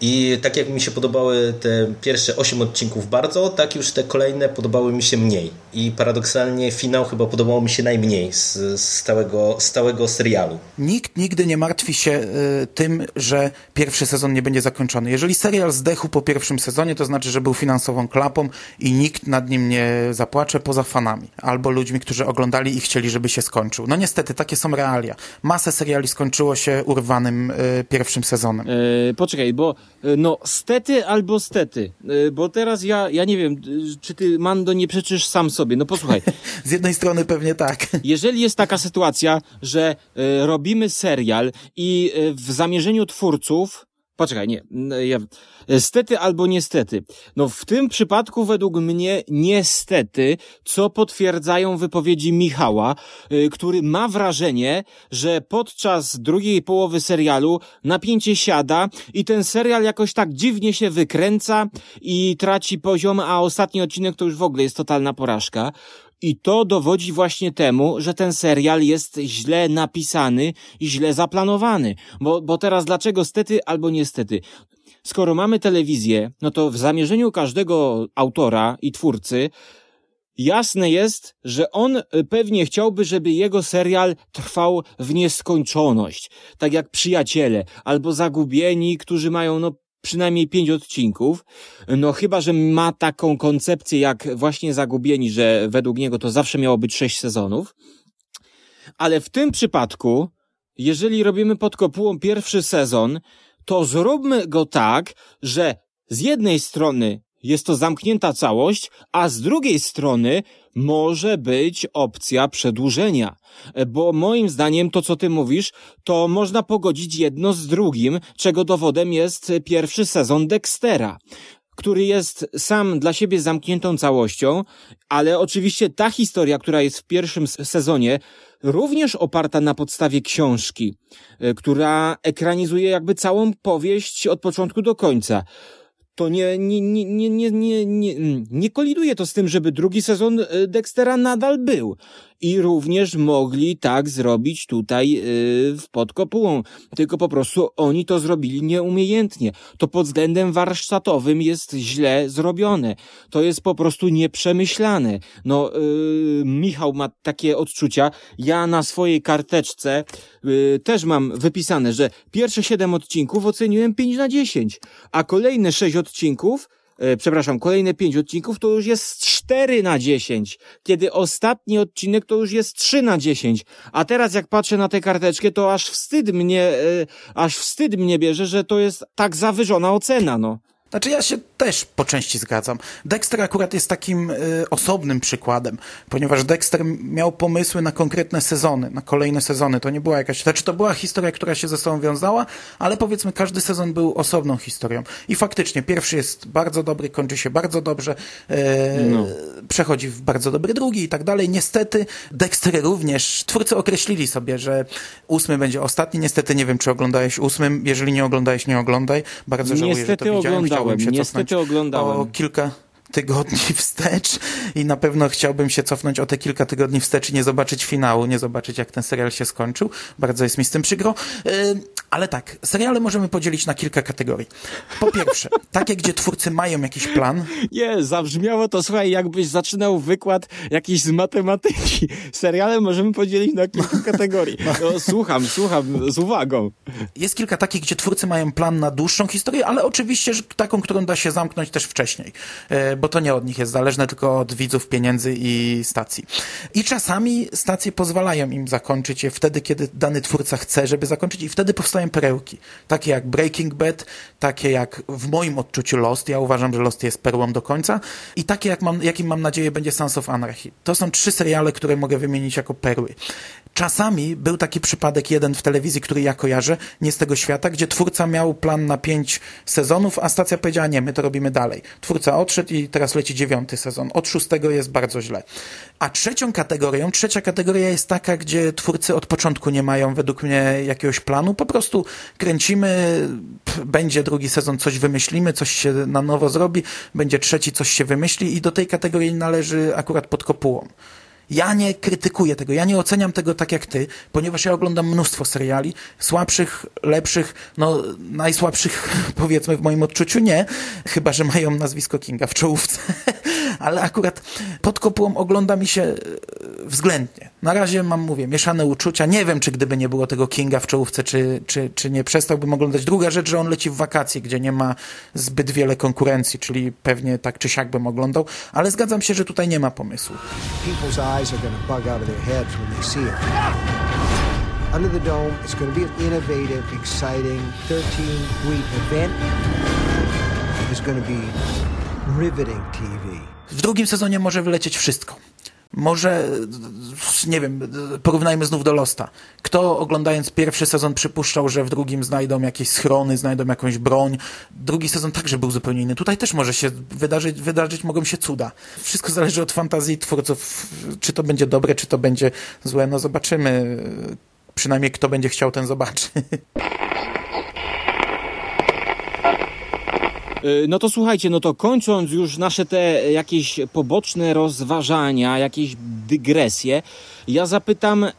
I tak jak mi się podobały te pierwsze 8 odcinków bardzo, tak już te kolejne podobały mi się mniej. I paradoksalnie finał chyba podobał mi się najmniej z, z stałego, stałego serialu. Nikt nigdy nie martwi się y, tym, że pierwszy sezon nie będzie zakończony. Jeżeli serial zdechł po pierwszym sezonie, to znaczy, że był finansową klapą i nikt nad nim nie zapłacze poza fanami. Albo ludźmi, którzy oglądali i chcieli, żeby się skończył. No niestety, takie są realia. Masę seriali skończyło się urwanym y, pierwszym sezonem. E, poczekaj, bo E, no, stety albo stety, bo teraz ja, ja nie wiem, czy ty, Mando, nie przeczysz sam sobie. No posłuchaj. Z jednej strony pewnie tak. Jeżeli jest taka sytuacja, że robimy serial i w zamierzeniu twórców Poczekaj, nie. Ja, stety albo niestety. No w tym przypadku według mnie niestety, co potwierdzają wypowiedzi Michała, y, który ma wrażenie, że podczas drugiej połowy serialu napięcie siada i ten serial jakoś tak dziwnie się wykręca i traci poziom, a ostatni odcinek to już w ogóle jest totalna porażka. I to dowodzi właśnie temu, że ten serial jest źle napisany i źle zaplanowany. Bo, bo teraz dlaczego stety albo niestety? Skoro mamy telewizję, no to w zamierzeniu każdego autora i twórcy Jasne jest, że on pewnie chciałby, żeby jego serial trwał w nieskończoność, tak jak przyjaciele albo zagubieni, którzy mają no przynajmniej pięć odcinków. No chyba, że ma taką koncepcję jak właśnie Zagubieni, że według niego to zawsze miało być sześć sezonów. Ale w tym przypadku, jeżeli robimy pod kopułą pierwszy sezon, to zróbmy go tak, że z jednej strony jest to zamknięta całość, a z drugiej strony może być opcja przedłużenia. Bo moim zdaniem to, co ty mówisz, to można pogodzić jedno z drugim, czego dowodem jest pierwszy sezon Dextera który jest sam dla siebie zamkniętą całością, ale oczywiście ta historia, która jest w pierwszym sezonie, również oparta na podstawie książki, e, która ekranizuje jakby całą powieść od początku do końca to nie, nie, nie, nie, nie, nie, nie, koliduje to z tym, żeby drugi sezon e, Dextera nadal był. I również mogli tak zrobić tutaj yy, podkopułą. Tylko po prostu oni to zrobili nieumiejętnie. To pod względem warsztatowym jest źle zrobione. To jest po prostu nieprzemyślane. No, yy, Michał ma takie odczucia. Ja na swojej karteczce yy, też mam wypisane, że pierwsze siedem odcinków oceniłem 5 na 10, a kolejne sześć odcinków przepraszam, kolejne pięć odcinków to już jest 4 na 10, kiedy ostatni odcinek to już jest 3 na 10. A teraz jak patrzę na tę karteczkę, to aż wstyd mnie, e, aż wstyd mnie bierze, że to jest tak zawyżona ocena, no. Znaczy ja się też po części zgadzam. Dexter akurat jest takim y, osobnym przykładem, ponieważ Dexter miał pomysły na konkretne sezony, na kolejne sezony. To nie była jakaś, znaczy to była historia, która się ze sobą wiązała, ale powiedzmy każdy sezon był osobną historią. I faktycznie pierwszy jest bardzo dobry, kończy się bardzo dobrze, y, no. przechodzi w bardzo dobry drugi i tak dalej. Niestety Dexter również, twórcy określili sobie, że ósmy będzie ostatni. Niestety nie wiem, czy oglądałeś ósmym. Jeżeli nie oglądałeś, nie oglądaj. Bardzo żałuję, Niestety że to widziałem. Oglądałem. się Niestety oglądałem. O kilka tygodni wstecz i na pewno chciałbym się cofnąć o te kilka tygodni wstecz i nie zobaczyć finału, nie zobaczyć jak ten serial się skończył. Bardzo jest mi z tym przykro. Ale tak, seriale możemy podzielić na kilka kategorii. Po pierwsze, takie, gdzie twórcy mają jakiś plan. Nie, zabrzmiało to, słuchaj, jakbyś zaczynał wykład jakiś z matematyki. Seriale możemy podzielić na kilka kategorii. No, słucham, słucham, z uwagą. Jest kilka takich, gdzie twórcy mają plan na dłuższą historię, ale oczywiście że taką, którą da się zamknąć też wcześniej. Yy, bo to nie od nich jest zależne, tylko od widzów, pieniędzy i stacji. I czasami stacje pozwalają im zakończyć je wtedy, kiedy dany twórca chce, żeby zakończyć i wtedy perełki. Takie jak Breaking Bad, takie jak w moim odczuciu Lost. Ja uważam, że Lost jest perłą do końca. I takie, jak mam, jakim mam nadzieję będzie Sons of Anarchy. To są trzy seriale, które mogę wymienić jako perły. Czasami był taki przypadek jeden w telewizji, który ja kojarzę, nie z tego świata, gdzie twórca miał plan na pięć sezonów, a stacja powiedziała nie, my to robimy dalej. Twórca odszedł i teraz leci dziewiąty sezon. Od szóstego jest bardzo źle. A trzecią kategorią, trzecia kategoria jest taka, gdzie twórcy od początku nie mają według mnie jakiegoś planu. Po prostu kręcimy, będzie drugi sezon, coś wymyślimy, coś się na nowo zrobi, będzie trzeci, coś się wymyśli i do tej kategorii należy akurat pod kopułą. Ja nie krytykuję tego, ja nie oceniam tego tak jak ty, ponieważ ja oglądam mnóstwo seriali, słabszych, lepszych, no najsłabszych powiedzmy w moim odczuciu nie, chyba że mają nazwisko Kinga w czołówce, ale akurat pod kopułą ogląda mi się e, względnie. Na razie mam, mówię, mieszane uczucia. Nie wiem, czy gdyby nie było tego Kinga w czołówce, czy, czy, czy nie przestałbym oglądać. Druga rzecz, że on leci w wakacje, gdzie nie ma zbyt wiele konkurencji, czyli pewnie tak czy siak bym oglądał, ale zgadzam się, że tutaj nie ma pomysłu. Under the Dome is going to be an innovative, exciting 13-week event. It's going to be riveting TV. W drugim sezonie może wylecieć wszystko. Może, nie wiem, porównajmy znów do Losta. Kto oglądając pierwszy sezon przypuszczał, że w drugim znajdą jakieś schrony, znajdą jakąś broń. Drugi sezon także był zupełnie inny. Tutaj też może się wydarzyć, wydarzyć mogą się cuda. Wszystko zależy od fantazji twórców. Czy to będzie dobre, czy to będzie złe, no zobaczymy. Przynajmniej kto będzie chciał, ten zobaczy. no to słuchajcie, no to kończąc już nasze te jakieś poboczne rozważania, jakieś dygresje, ja zapytam e,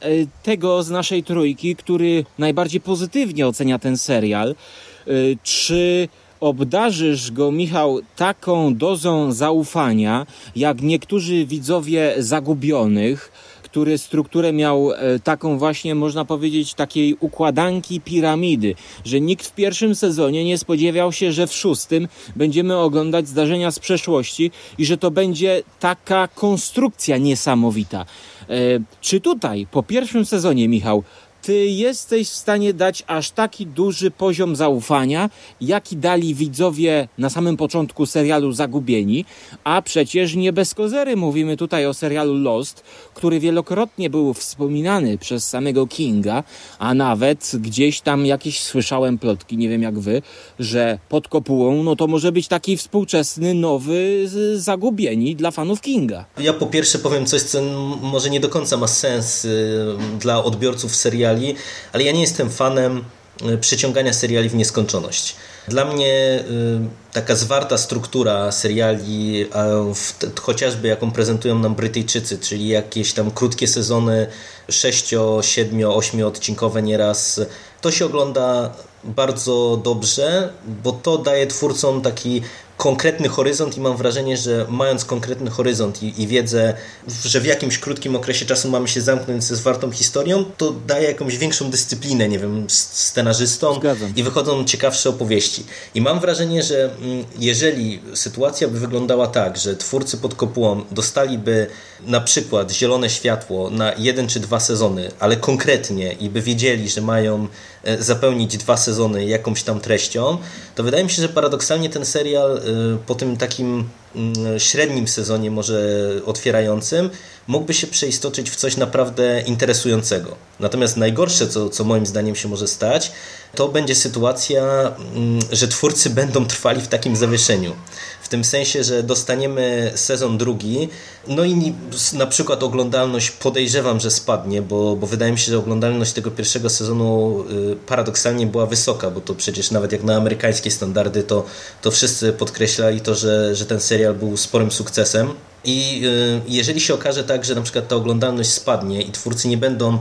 tego z naszej trójki, który najbardziej pozytywnie ocenia ten serial, e, czy obdarzysz go, Michał, taką dozą zaufania, jak niektórzy widzowie zagubionych, który strukturę miał e, taką właśnie, można powiedzieć, takiej układanki piramidy, że nikt w pierwszym sezonie nie spodziewał się, że w szóstym będziemy oglądać zdarzenia z przeszłości i że to będzie taka konstrukcja niesamowita. E, czy tutaj, po pierwszym sezonie, Michał, ty jesteś w stanie dać aż taki duży poziom zaufania, jaki dali widzowie na samym początku serialu Zagubieni, a przecież nie bez kozery mówimy tutaj o serialu Lost, który wielokrotnie był wspominany przez samego Kinga, a nawet gdzieś tam jakieś słyszałem plotki, nie wiem jak wy, że pod kopułą no to może być taki współczesny, nowy Zagubieni dla fanów Kinga. Ja po pierwsze powiem coś, co może nie do końca ma sens y, dla odbiorców serialu, seriali, ale ja nie jestem fanem y, przeciągania seriali w nieskończoność. Dla mnie y, taka zwarta struktura seriali, chociażby jaką prezentują nam Brytyjczycy, czyli jakieś tam krótkie sezony, 6, 7, 8 odcinkowe nieraz, to się ogląda bardzo dobrze, bo to daje twórcom taki konkretny horyzont i mam wrażenie, że mając konkretny horyzont i, i, wiedzę, że w jakimś krótkim okresie czasu mamy się zamknąć ze zwartą historią, to daje jakąś większą dyscyplinę, nie wiem, scenarzystom Zgadzam. i wychodzą ciekawsze opowieści. I mam wrażenie, że mm, jeżeli sytuacja by wyglądała tak, że twórcy pod kopułą dostaliby na przykład zielone światło na jeden czy dwa sezony, ale konkretnie i by wiedzieli, że mają e, zapełnić dwa sezony jakąś tam treścią, to wydaje mi się, że paradoksalnie ten serial po tym takim średnim sezonie, może otwierającym, mógłby się przeistoczyć w coś naprawdę interesującego. Natomiast najgorsze, co, co moim zdaniem się może stać, to będzie sytuacja, mm, że twórcy będą trwali w takim zawieszeniu. W tym sensie, że dostaniemy sezon drugi, no i na przykład oglądalność podejrzewam, że spadnie, bo, bo wydaje mi się, że oglądalność tego pierwszego sezonu y, paradoksalnie była wysoka, bo to przecież nawet jak na amerykańskie standardy, to, to wszyscy podkreślali to, że, że ten serial był sporym sukcesem. I y, jeżeli się okaże tak, że na przykład ta oglądalność spadnie i twórcy nie będą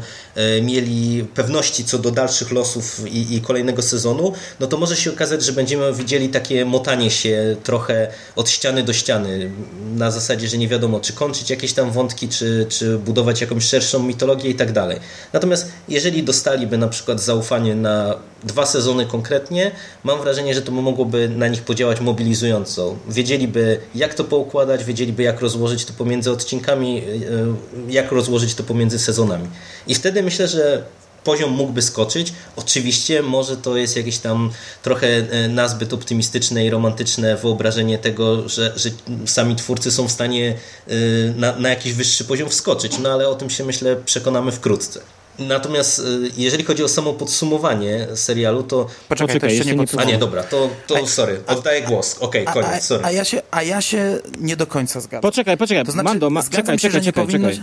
y, mieli pewności co do dalszych losów i, i, kolejnego sezonu, no to może się okazać, że będziemy widzieli takie motanie się trochę od ściany do ściany. Na zasadzie, że nie wiadomo, czy kończyć jakieś tam wątki, czy, czy budować jakąś szerszą mitologię i tak dalej. Natomiast jeżeli dostaliby na przykład zaufanie na dwa sezony konkretnie, mam wrażenie, że to mogłoby na nich podziałać mobilizująco. Wiedzieliby, jak to poukładać, wiedzieliby, jak rozłożyć to pomiędzy odcinkami, e, jak rozłożyć to pomiędzy sezonami. I wtedy myślę, że poziom mógłby skoczyć. Oczywiście może to jest jakieś tam trochę e, nazbyt optymistyczne i romantyczne wyobrażenie tego, że, że sami twórcy są w stanie e, na, na jakiś wyższy poziom wskoczyć, no ale o tym się myślę przekonamy wkrótce. Natomiast jeżeli chodzi o samo podsumowanie serialu, to... Poczekaj, Poczekaj to jeszcze nie, nie A nie, dobra, to, to sorry, oddaję głos. Okej, okay, koniec, sorry. A, a, ja się, a ja się nie do końca zgadzam. Poczekaj, poczekaj, to znaczy, Mando, ma, czekaj, się, czekaj, czekaj, czekaj.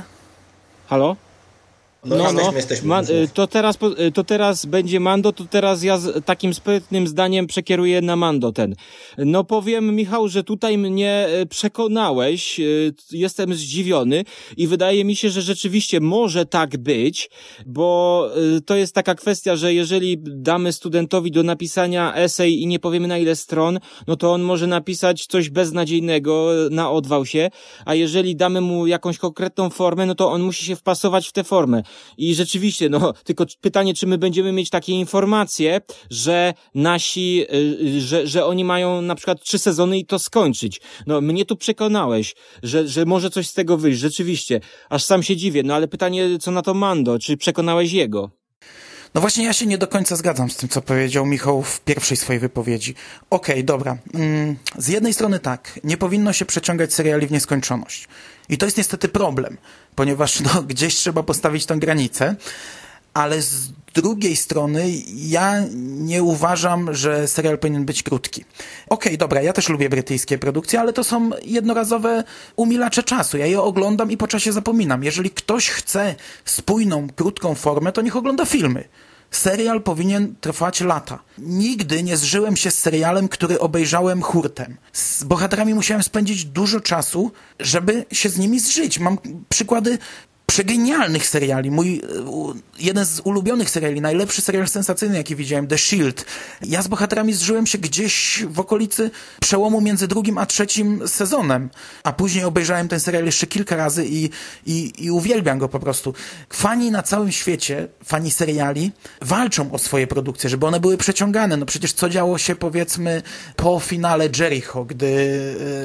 Halo? No, no, no. Jesteśmy, to, teraz, to teraz będzie Mando, to teraz ja z takim sprytnym zdaniem przekieruję na Mando ten. No powiem, Michał, że tutaj mnie y, przekonałeś, jestem zdziwiony i wydaje mi się, że rzeczywiście może tak być, bo to jest taka kwestia, że jeżeli damy studentowi do napisania esej i nie powiemy na ile stron, no to on może napisać coś beznadziejnego, na odwał się, a jeżeli damy mu jakąś konkretną formę, no to on musi się wpasować w tę formę. I rzeczywiście, no, tylko pytanie, czy my będziemy mieć takie informacje, że nasi, y, że, że oni mają na przykład trzy sezony i to skończyć. No, mnie tu przekonałeś, że, że może coś z tego wyjść, rzeczywiście. Aż sam się dziwię, no ale pytanie, co na to Mando, czy przekonałeś jego? No właśnie ja się nie do końca zgadzam z tym, co powiedział Michał w pierwszej swojej wypowiedzi. Okej, okay, dobra. Mm, z jednej strony tak, nie powinno się przeciągać seriali w nieskończoność. I to jest niestety problem, ponieważ no, gdzieś trzeba postawić tę granicę, ale z drugiej strony ja nie uważam, że serial powinien być krótki. Okej, okay, dobra, ja też lubię brytyjskie produkcje, ale to są jednorazowe umilacze czasu. Ja je oglądam i po czasie zapominam. Jeżeli ktoś chce spójną, krótką formę, to niech ogląda filmy. Serial powinien trwać lata. Nigdy nie zżyłem się z serialem, który obejrzałem hurtem. Z bohaterami musiałem spędzić dużo czasu, żeby się z nimi zżyć. Mam przykłady przegenialnych seriali. Mój e, jeden z ulubionych seriali, najlepszy serial sensacyjny, jaki widziałem, The Shield. Ja z bohaterami zżyłem się gdzieś w okolicy przełomu między drugim a trzecim sezonem, a później obejrzałem ten serial jeszcze kilka razy i, i, i uwielbiam go po prostu. Fani na całym świecie, fani seriali, walczą o swoje produkcje, żeby one były przeciągane. No przecież co działo się powiedzmy po finale Jericho, gdy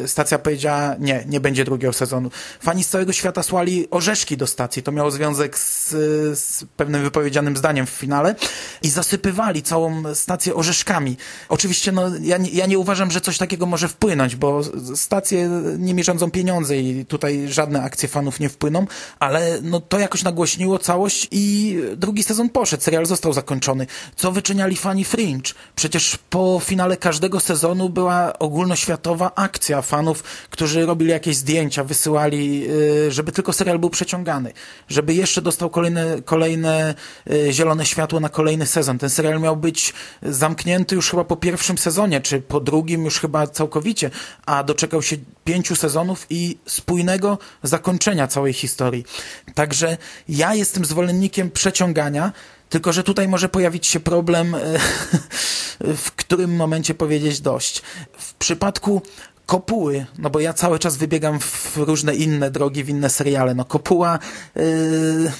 e, stacja powiedziała nie, nie będzie drugiego sezonu. Fani z całego świata słali orzeszki do To miało związek z, z pewnym wypowiedzianym zdaniem w finale i zasypywali całą stację orzeszkami. Oczywiście no, ja, ja nie uważam, że coś takiego może wpłynąć, bo stacje nimi rządzą pieniądze i tutaj żadne akcje fanów nie wpłyną, ale no, to jakoś nagłośniło całość i drugi sezon poszedł, serial został zakończony. Co wyczyniali fani Fringe? Przecież po finale każdego sezonu była ogólnoświatowa akcja fanów, którzy robili jakieś zdjęcia, wysyłali, y, żeby tylko serial był przeciągany żeby jeszcze dostał kolejne, kolejne e, zielone światło na kolejny sezon. Ten serial miał być zamknięty już chyba po pierwszym sezonie, czy po drugim już chyba całkowicie, a doczekał się pięciu sezonów i spójnego zakończenia całej historii. Także ja jestem zwolennikiem przeciągania, tylko, że tutaj może pojawić się problem, e, w którym momencie powiedzieć dość. W przypadku kopuły, no bo ja cały czas wybiegam w różne inne drogi, w inne seriale. No kopuła... Yy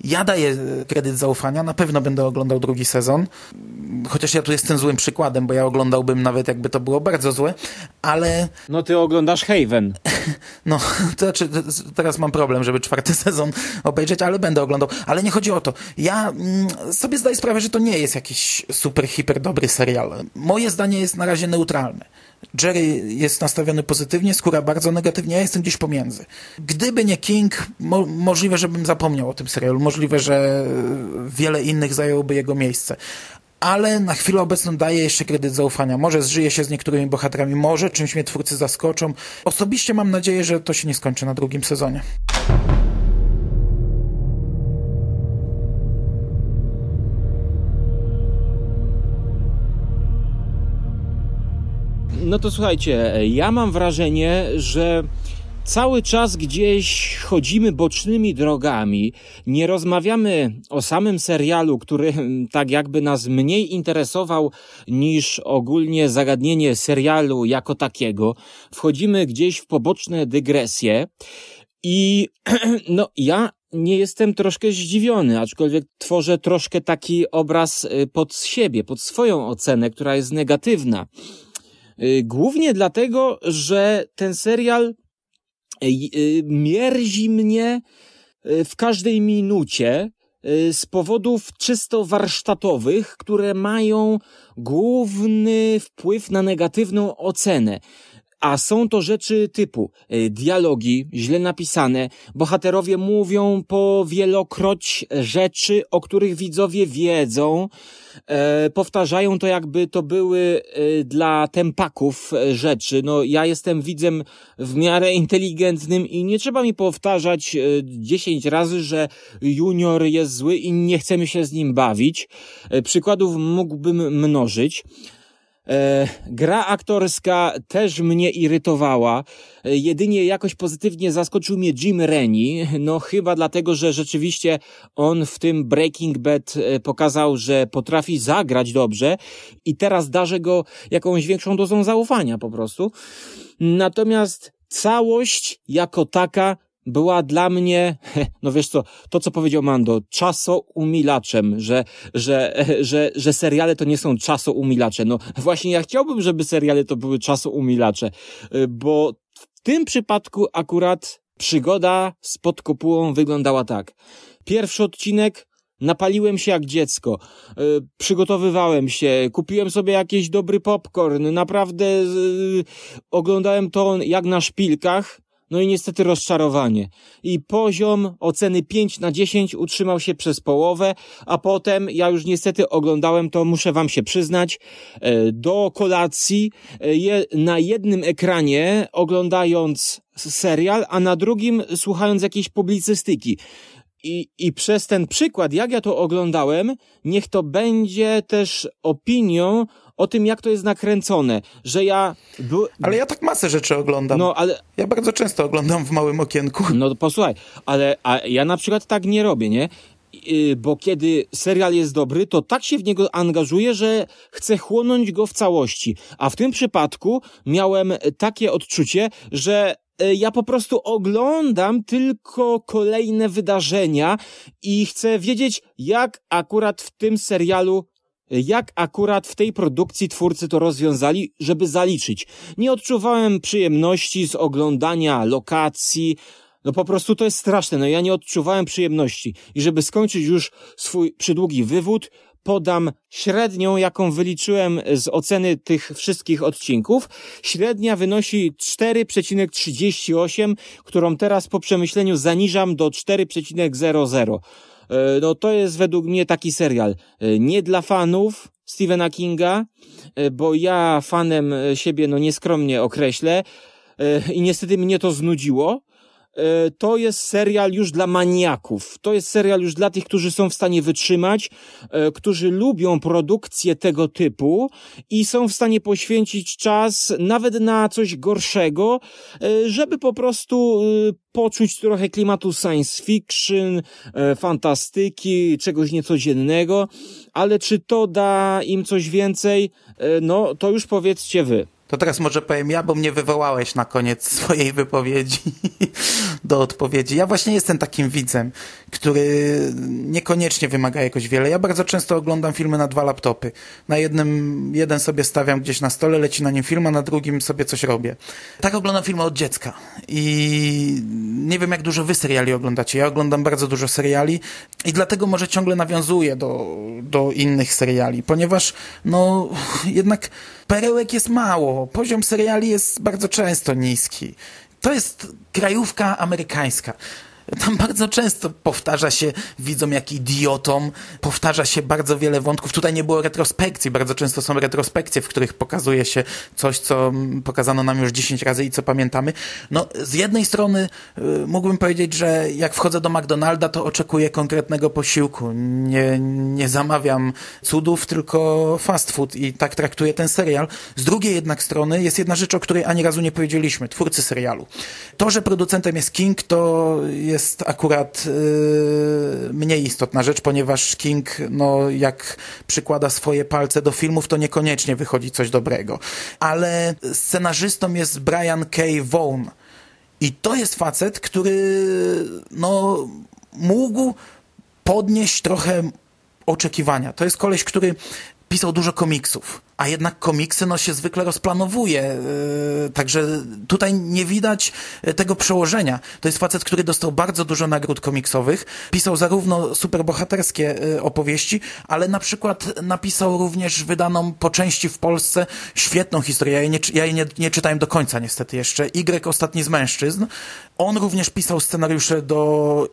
Ja daję kredyt zaufania, na pewno będę oglądał drugi sezon, chociaż ja tu jestem złym przykładem, bo ja oglądałbym nawet jakby to było bardzo złe, ale... No ty oglądasz Haven. No, to znaczy, teraz mam problem, żeby czwarty sezon obejrzeć, ale będę oglądał. Ale nie chodzi o to. Ja mm, sobie zdaję sprawę, że to nie jest jakiś super, hiper dobry serial. Moje zdanie jest na razie neutralne. Jerry jest nastawiony pozytywnie, skóra bardzo negatywnie, ja jestem gdzieś pomiędzy. Gdyby nie King, mo możliwe, żebym zapomniał o tym serialu, możliwe, że wiele innych zajęłoby jego miejsce. Ale na chwilę obecną daję jeszcze kredyt zaufania. Może zżyję się z niektórymi bohaterami, może czymś mnie twórcy zaskoczą. Osobiście mam nadzieję, że to się nie skończy na drugim sezonie. No to słuchajcie, ja mam wrażenie, że cały czas gdzieś chodzimy bocznymi drogami, nie rozmawiamy o samym serialu, który tak jakby nas mniej interesował niż ogólnie zagadnienie serialu jako takiego. Wchodzimy gdzieś w poboczne dygresje i no ja nie jestem troszkę zdziwiony, aczkolwiek tworzę troszkę taki obraz y, pod siebie, pod swoją ocenę, która jest negatywna. Y, głównie dlatego, że ten serial y, y, mierzi mnie w każdej minucie z powodów czysto warsztatowych, które mają główny wpływ na negatywną ocenę. A są to rzeczy typu dialogi źle napisane, bohaterowie mówią po wielokroć rzeczy, o których widzowie wiedzą, e, powtarzają to jakby to były e, dla tempaków e, rzeczy. No ja jestem widzem w miarę inteligentnym i nie trzeba mi powtarzać e, dziesięć razy, że junior jest zły i nie chcemy się z nim bawić. E, przykładów mógłbym mnożyć. E, gra aktorska też mnie irytowała. E, jedynie jakoś pozytywnie zaskoczył mnie Jim Rennie. No chyba dlatego, że rzeczywiście on w tym Breaking Bad e, pokazał, że potrafi zagrać dobrze i teraz darzę go jakąś większą dozą zaufania po prostu. Natomiast całość jako taka była dla mnie, no wiesz co, to co powiedział Mando, czasoumilaczem, że, że, że, że seriale to nie są czasoumilacze. No właśnie ja chciałbym, żeby seriale to były czasoumilacze, y, bo w tym przypadku akurat przygoda z podkopułą wyglądała tak. Pierwszy odcinek Napaliłem się jak dziecko, yy, przygotowywałem się, kupiłem sobie jakiś dobry popcorn, naprawdę yy, oglądałem to jak na szpilkach, no i niestety rozczarowanie. I poziom oceny 5 na 10 utrzymał się przez połowę, a potem ja już niestety oglądałem to, muszę wam się przyznać, e, do kolacji e, na jednym ekranie oglądając serial, a na drugim słuchając jakiejś publicystyki. I, I przez ten przykład, jak ja to oglądałem, niech to będzie też opinią o tym, jak to jest nakręcone, że ja... Ale ja tak masę rzeczy oglądam. No, ale... Ja bardzo często oglądam w małym okienku. No posłuchaj, ale a ja na przykład tak nie robię, nie? bo kiedy serial jest dobry, to tak się w niego angażuję, że chcę chłonąć go w całości. A w tym przypadku miałem takie odczucie, że e, ja po prostu oglądam tylko kolejne wydarzenia i chcę wiedzieć, jak akurat w tym serialu jak akurat w tej produkcji twórcy to rozwiązali, żeby zaliczyć. Nie odczuwałem przyjemności z oglądania lokacji, no po prostu to jest straszne, no ja nie odczuwałem przyjemności. I żeby skończyć już swój przydługi wywód, podam średnią, jaką wyliczyłem z oceny tych wszystkich odcinków. Średnia wynosi 4,38, którą teraz po przemyśleniu zaniżam do 4,00. E, no to jest według mnie taki serial e, nie dla fanów Stephena Kinga, e, bo ja fanem siebie no nieskromnie określę i niestety mnie to znudziło. E, to jest serial już dla maniaków. To jest serial już dla tych, którzy są w stanie wytrzymać, e, którzy lubią produkcję tego typu i są w stanie poświęcić czas nawet na coś gorszego, e, żeby po prostu poczuć trochę klimatu science fiction, fantastyki, czegoś niecodziennego, ale czy to da im coś więcej? No, to już powiedzcie wy. To teraz może powiem ja, bo mnie wywołałeś na koniec swojej wypowiedzi. do odpowiedzi. Ja właśnie jestem takim widzem, który niekoniecznie wymaga jakoś wiele. Ja bardzo często oglądam filmy na dwa laptopy. Na jednym, jeden sobie stawiam gdzieś na stole, leci na nim film, a na drugim sobie coś robię. Tak oglądam filmy od dziecka. I nie wiem, jak dużo wy seriali oglądacie. Ja oglądam bardzo dużo seriali i dlatego może ciągle nawiązuję do, do innych seriali, ponieważ no jednak perełek jest mało. Poziom seriali jest bardzo często niski. To jest krajówka amerykańska. Tam bardzo często powtarza się widzom jak idiotom, powtarza się bardzo wiele wątków. Tutaj nie było retrospekcji, bardzo często są retrospekcje, w których pokazuje się coś, co pokazano nam już 10 razy i co pamiętamy. No, z jednej strony y, mógłbym powiedzieć, że jak wchodzę do McDonalda, to oczekuję konkretnego posiłku. Nie, nie zamawiam cudów, tylko fast food i tak traktuję ten serial. Z drugiej jednak strony jest jedna rzecz, o której ani razu nie powiedzieliśmy, twórcy serialu. To, że producentem jest King, to jest jest akurat yy, mniej istotna rzecz, ponieważ King, no, jak przykłada swoje palce do filmów, to niekoniecznie wychodzi coś dobrego. Ale scenarzystą jest Brian K. Vaughan. I to jest facet, który, no, mógł podnieść trochę oczekiwania. To jest koleś, który pisał dużo komiksów, a jednak komiksy no, się zwykle rozplanowuje, yy, także tutaj nie widać e, tego przełożenia. To jest facet, który dostał bardzo dużo nagród komiksowych, pisał zarówno superbohaterskie yy, opowieści, ale na przykład napisał również wydaną po części w Polsce świetną historię. Ja jej nie, ja jej nie, nie czytałem do końca niestety jeszcze. Y Ostatni z mężczyzn. On również pisał scenariusze do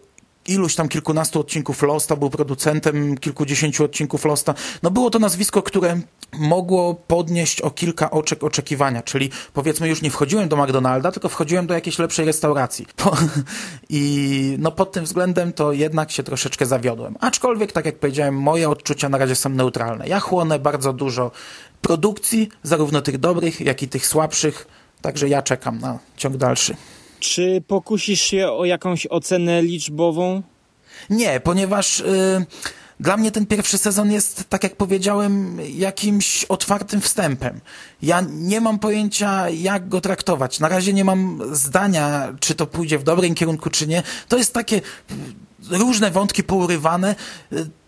iluś tam kilkunastu odcinków Losta, był producentem kilkudziesięciu odcinków Losta. No było to nazwisko, które mogło podnieść o kilka oczek oczekiwania, czyli powiedzmy już nie wchodziłem do McDonalda, tylko wchodziłem do jakiejś lepszej restauracji. I no pod tym względem to jednak się troszeczkę zawiodłem. Aczkolwiek, tak jak powiedziałem, moje odczucia na razie są neutralne. Ja chłonę bardzo dużo produkcji, zarówno tych dobrych, jak i tych słabszych, także ja czekam na ciąg dalszy. Czy pokusisz się o jakąś ocenę liczbową? Nie, ponieważ y, dla mnie ten pierwszy sezon jest, tak jak powiedziałem, jakimś otwartym wstępem. Ja nie mam pojęcia, jak go traktować. Na razie nie mam zdania, czy to pójdzie w dobrym kierunku, czy nie. To jest takie różne wątki pourywane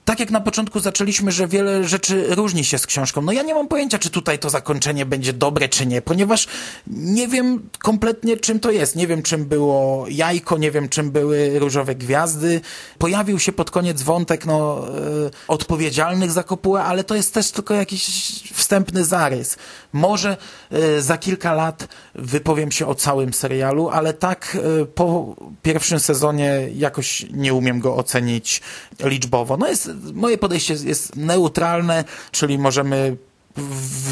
tak jak na początku zaczęliśmy, że wiele rzeczy różni się z książką. No ja nie mam pojęcia, czy tutaj to zakończenie będzie dobre, czy nie, ponieważ nie wiem kompletnie, czym to jest. Nie wiem, czym było jajko, nie wiem, czym były różowe gwiazdy. Pojawił się pod koniec wątek, no, e, odpowiedzialnych za kopułę, ale to jest też tylko jakiś wstępny zarys. Może e, za kilka lat wypowiem się o całym serialu, ale tak e, po pierwszym sezonie jakoś nie umiem go ocenić liczbowo. No jest moje podejście jest neutralne, czyli możemy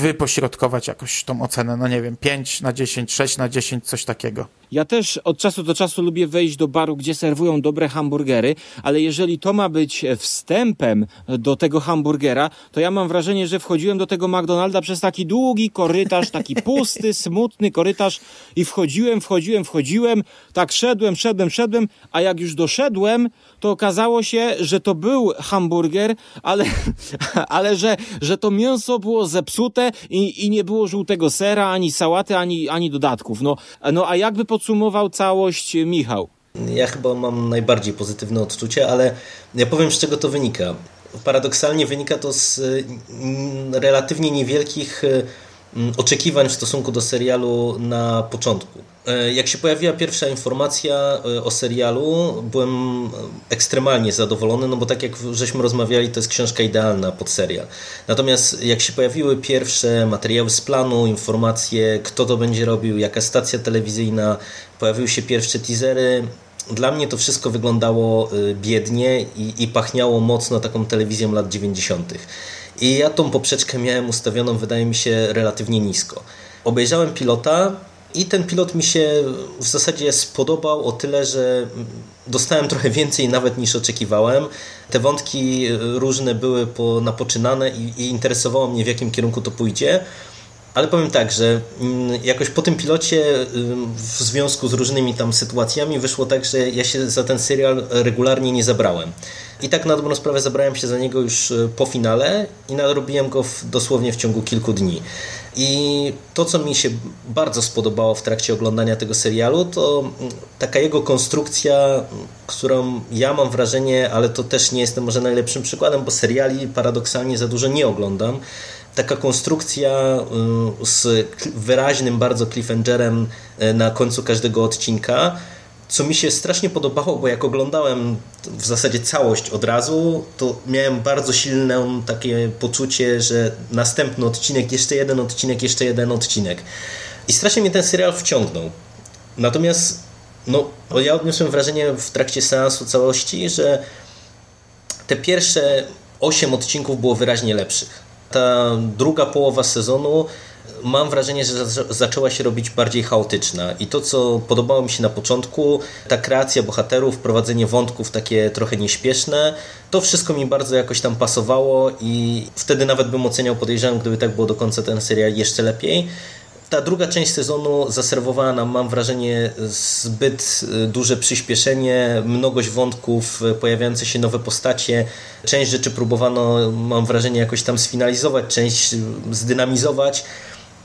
wypośrodkować jakoś tą ocenę, no nie wiem, 5 na 10, 6 na 10, coś takiego. Ja też od czasu do czasu lubię wejść do baru, gdzie serwują dobre hamburgery, ale jeżeli to ma być wstępem do tego hamburgera, to ja mam wrażenie, że wchodziłem do tego McDonalda przez taki długi korytarz, taki pusty, smutny korytarz i wchodziłem, wchodziłem, wchodziłem, tak szedłem, szedłem, szedłem, a jak już doszedłem, to okazało się, że to był hamburger, ale, ale że, że to mięso było zepsute i, i nie było żółtego sera, ani sałaty, ani, ani dodatków. No, no a jakby podsumował całość Michał? Ja chyba mam najbardziej pozytywne odczucie, ale ja powiem z czego to wynika. Paradoksalnie wynika to z mm, relatywnie niewielkich Mm, oczekiwań w stosunku do serialu na początku. E, jak się pojawiła pierwsza informacja e, o serialu, byłem ekstremalnie zadowolony, no bo tak jak żeśmy rozmawiali, to jest książka idealna pod serial. Natomiast jak się pojawiły pierwsze materiały z planu, informacje, kto to będzie robił, jaka stacja telewizyjna, pojawiły się pierwsze teasery, dla mnie to wszystko wyglądało e, biednie i, i pachniało mocno taką telewizją lat 90. I ja tą poprzeczkę miałem ustawioną, wydaje mi się, relatywnie nisko. Obejrzałem pilota i ten pilot mi się w zasadzie spodobał o tyle, że dostałem trochę więcej nawet niż oczekiwałem. Te wątki różne były po, napoczynane i, i interesowało mnie w jakim kierunku to pójdzie. Ale powiem tak, że mm, jakoś po tym pilocie w związku z różnymi tam sytuacjami wyszło tak, że ja się za ten serial regularnie nie zabrałem. I tak na dobrą sprawę zabrałem się za niego już e, po finale i nadrobiłem go w, dosłownie w ciągu kilku dni. I to, co mi się bardzo spodobało w trakcie oglądania tego serialu, to taka jego konstrukcja, którą ja mam wrażenie, ale to też nie jestem może najlepszym przykładem, bo seriali paradoksalnie za dużo nie oglądam. Taka konstrukcja y, z wyraźnym bardzo cliffhangerem y, na końcu każdego odcinka, co mi się strasznie podobało, bo jak oglądałem w zasadzie całość od razu, to miałem bardzo silne takie poczucie, że następny odcinek, jeszcze jeden odcinek, jeszcze jeden odcinek. I strasznie mnie ten serial wciągnął. Natomiast no, ja odniosłem wrażenie w trakcie seansu całości, że te pierwsze osiem odcinków było wyraźnie lepszych. Ta druga połowa sezonu mam wrażenie, że zaczęła się robić bardziej chaotyczna i to, co podobało mi się na początku, ta kreacja bohaterów, prowadzenie wątków takie trochę nieśpieszne, to wszystko mi bardzo jakoś tam pasowało i wtedy nawet bym oceniał, podejrzewam, gdyby tak było do końca ten serial jeszcze lepiej ta druga część sezonu zaserwowała nam, mam wrażenie, zbyt y, duże przyspieszenie, mnogość wątków, y, pojawiające się nowe postacie. Część rzeczy próbowano, mam wrażenie, jakoś tam sfinalizować, część y, zdynamizować.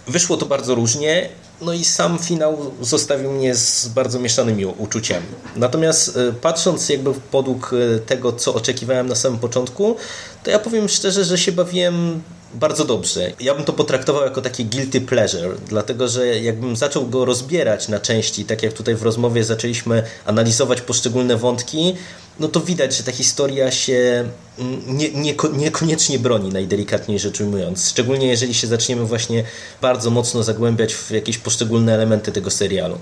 Wyszło to bardzo różnie, no i sam finał zostawił mnie z bardzo mieszanymi uczuciami. Natomiast e, patrząc jakby podług e, tego, co oczekiwałem na samym początku, to ja powiem szczerze, że się bawiłem bardzo dobrze. Ja bym to potraktował jako taki guilty pleasure, dlatego że jakbym zaczął go rozbierać na części, tak jak tutaj w rozmowie zaczęliśmy analizować poszczególne wątki, no to widać, że ta historia się mm, nie, nie, niekoniecznie broni, najdelikatniej rzecz ujmując. Szczególnie jeżeli się zaczniemy właśnie bardzo mocno zagłębiać w jakieś poszczególne elementy tego serialu.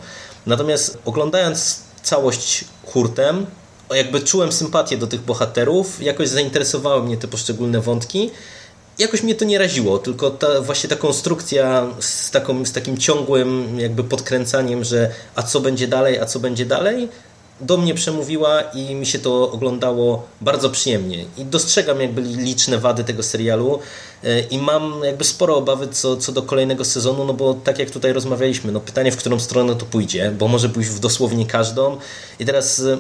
Natomiast oglądając całość hurtem, jakby czułem sympatię do tych bohaterów, jakoś zainteresowały mnie te poszczególne wątki. Jakoś mnie to nie raziło, tylko ta, właśnie ta konstrukcja z, taką, z takim ciągłym jakby podkręcaniem, że a co będzie dalej, a co będzie dalej, do mnie przemówiła i mi się to oglądało bardzo przyjemnie. I dostrzegam jakby liczne wady tego serialu e, i mam jakby sporo obawy co, co do kolejnego sezonu, no bo tak jak tutaj rozmawialiśmy, no pytanie w którą stronę to pójdzie, bo może pójść w dosłownie każdą. I teraz e,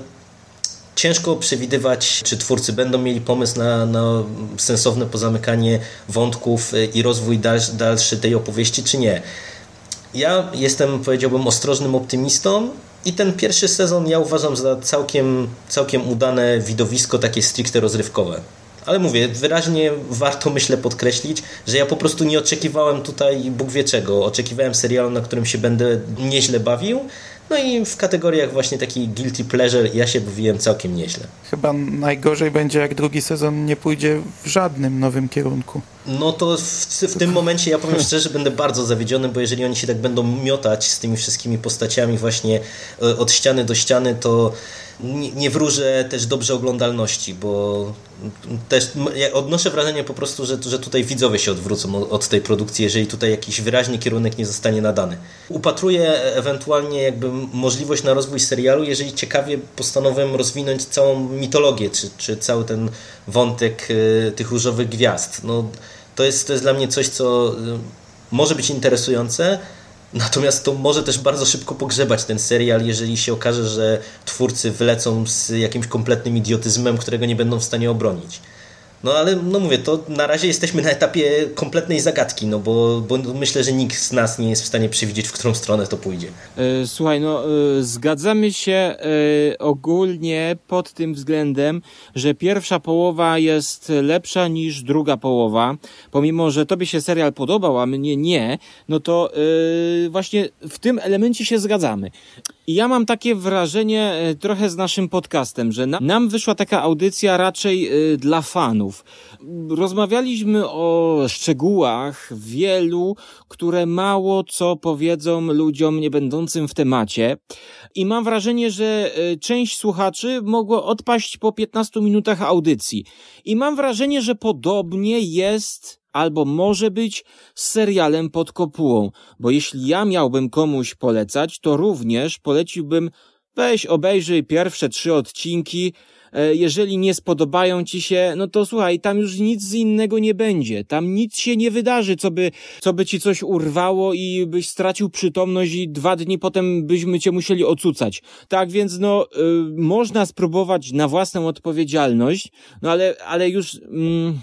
ciężko przewidywać, czy twórcy będą mieli pomysł na, na sensowne pozamykanie wątków e, i rozwój dalszy, dalszy tej opowieści, czy nie. Ja jestem, powiedziałbym, ostrożnym optymistą i ten pierwszy sezon ja uważam za całkiem, całkiem udane widowisko takie stricte rozrywkowe. Ale mówię, wyraźnie warto myślę podkreślić, że ja po prostu nie oczekiwałem tutaj Bóg wie czego. Oczekiwałem serialu, na którym się będę nieźle bawił, no i w kategoriach właśnie taki guilty pleasure ja się bawiłem całkiem nieźle. Chyba najgorzej będzie, jak drugi sezon nie pójdzie w żadnym nowym kierunku. No to w, w tym momencie ja powiem szczerze, będę bardzo zawiedziony, bo jeżeli oni się tak będą miotać z tymi wszystkimi postaciami właśnie e, od ściany do ściany, to nie wróżę też dobrze oglądalności, bo też ja odnoszę wrażenie po prostu, że, że tutaj widzowie się odwrócą od tej produkcji, jeżeli tutaj jakiś wyraźny kierunek nie zostanie nadany. Upatruję ewentualnie jakby możliwość na rozwój serialu, jeżeli ciekawie postanowią rozwinąć całą mitologię, czy, czy cały ten wątek e, tych różowych gwiazd. No, to, jest, to jest dla mnie coś, co e, może być interesujące, Natomiast to może też bardzo szybko pogrzebać ten serial, jeżeli się okaże, że twórcy wylecą z jakimś kompletnym idiotyzmem, którego nie będą w stanie obronić. No ale no mówię, to na razie jesteśmy na etapie kompletnej zagadki, no bo, bo myślę, że nikt z nas nie jest w stanie przewidzieć, w którą stronę to pójdzie. E, słuchaj, no e, zgadzamy się e, ogólnie pod tym względem, że pierwsza połowa jest lepsza niż druga połowa. Pomimo, że tobie się serial podobał, a mnie nie, no to właśnie w tym elemencie się zgadzamy. Ja mam takie wrażenie trochę z naszym podcastem, że nam wyszła taka audycja raczej dla fanów Rozmawialiśmy o szczegółach wielu, które mało co powiedzą ludziom nie będącym w temacie. I mam wrażenie, że e, część słuchaczy mogło odpaść po 15 minutach audycji. I mam wrażenie, że podobnie jest albo może być z serialem pod kopułą, bo jeśli ja miałbym komuś polecać, to również poleciłbym weź obejrzyj pierwsze trzy odcinki, e, jeżeli nie spodobają ci się, no to słuchaj, tam już nic innego nie będzie. Tam nic się nie wydarzy, co by, co by ci coś urwało i byś stracił przytomność i dwa dni potem byśmy cię musieli ocucać. Tak więc, no, y, można spróbować na własną odpowiedzialność, no ale, ale już... Mm,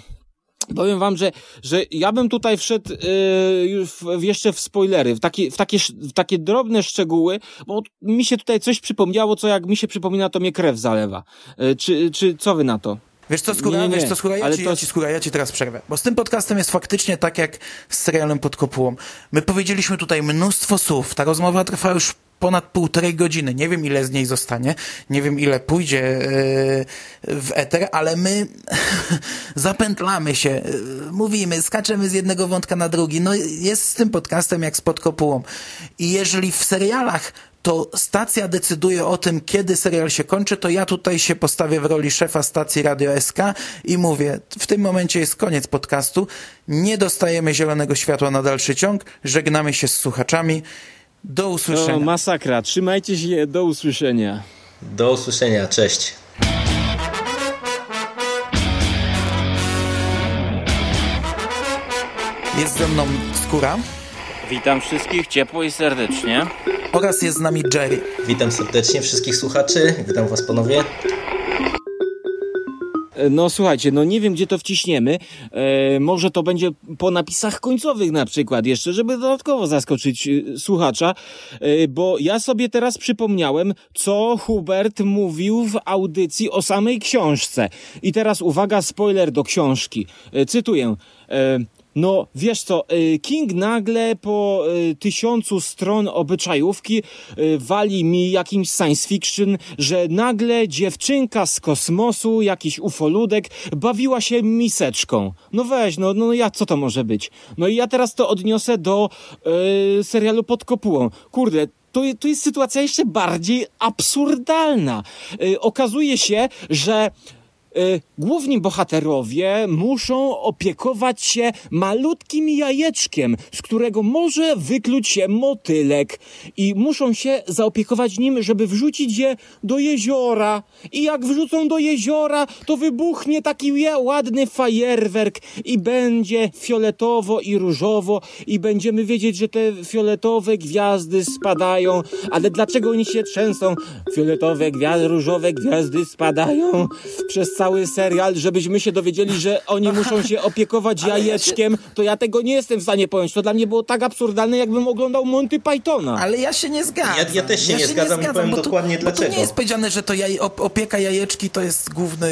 Powiem wam, że, że ja bym tutaj wszedł yy, w, jeszcze w spoilery, w takie, w, takie, w takie drobne szczegóły, bo mi się tutaj coś przypomniało, co jak mi się przypomina, to mnie krew zalewa. Yy, czy, czy co wy na to? Wiesz co, skóra, Nie, nie, wiesz co, skóra, ja, ci, to ja ci, skóra, ja ci teraz przerwę. Bo z tym podcastem jest faktycznie tak jak z serialem pod kopułą. My powiedzieliśmy tutaj mnóstwo słów. Ta rozmowa trwa już ponad półtorej godziny. Nie wiem, ile z niej zostanie. Nie wiem, ile pójdzie yy, w eter, ale my zapętlamy się, yy, mówimy, skaczemy z jednego wątka na drugi. No jest z tym podcastem jak z pod kopułą. I jeżeli w serialach to stacja decyduje o tym, kiedy serial się kończy, to ja tutaj się postawię w roli szefa stacji Radio SK i mówię, w tym momencie jest koniec podcastu, nie dostajemy zielonego światła na dalszy ciąg, żegnamy się z słuchaczami, do usłyszenia. masakra. Trzymajcie się, do usłyszenia. Do usłyszenia, cześć. Jest ze mną Skóra Witam wszystkich ciepło i serdecznie. oraz jest z nami Jerry. Witam serdecznie wszystkich słuchaczy, witam was panowie. No słuchajcie, no nie wiem gdzie to wciśniemy. E, może to będzie po napisach końcowych na przykład jeszcze, żeby dodatkowo zaskoczyć e, słuchacza, e, bo ja sobie teraz przypomniałem, co Hubert mówił w audycji o samej książce. I teraz uwaga, spoiler do książki. E, cytuję. No, wiesz co, y, King nagle po y, tysiącu stron obyczajówki y, wali mi jakimś science fiction, że nagle dziewczynka z kosmosu, jakiś ufoludek, bawiła się miseczką. No weź, no, no ja, co to może być? No i ja teraz to odniosę do y, serialu Pod kopułą. Kurde, to, to jest sytuacja jeszcze bardziej absurdalna. Y, okazuje się, że główni bohaterowie muszą opiekować się malutkim jajeczkiem, z którego może wykluć się motylek i muszą się zaopiekować nim, żeby wrzucić je do jeziora. I jak wrzucą do jeziora, to wybuchnie taki ładny fajerwerk i będzie fioletowo i różowo i będziemy wiedzieć, że te fioletowe gwiazdy spadają. Ale dlaczego oni się trzęsą? Fioletowe gwiazdy, różowe gwiazdy spadają przez cały serial, żebyśmy się dowiedzieli, że oni muszą się opiekować ja się- jajeczkiem, to ja tego nie jestem w stanie pojąć. To dla mnie było tak absurdalne, jakbym oglądał Monty Pythona. Ale ja się nie zgadzam. Ja- ja też się nie zgadzam i powiem bo dokładnie Bo to dlaczego. nie jest powiedziane, że to jaj, op, opieka jajeczki to jest główny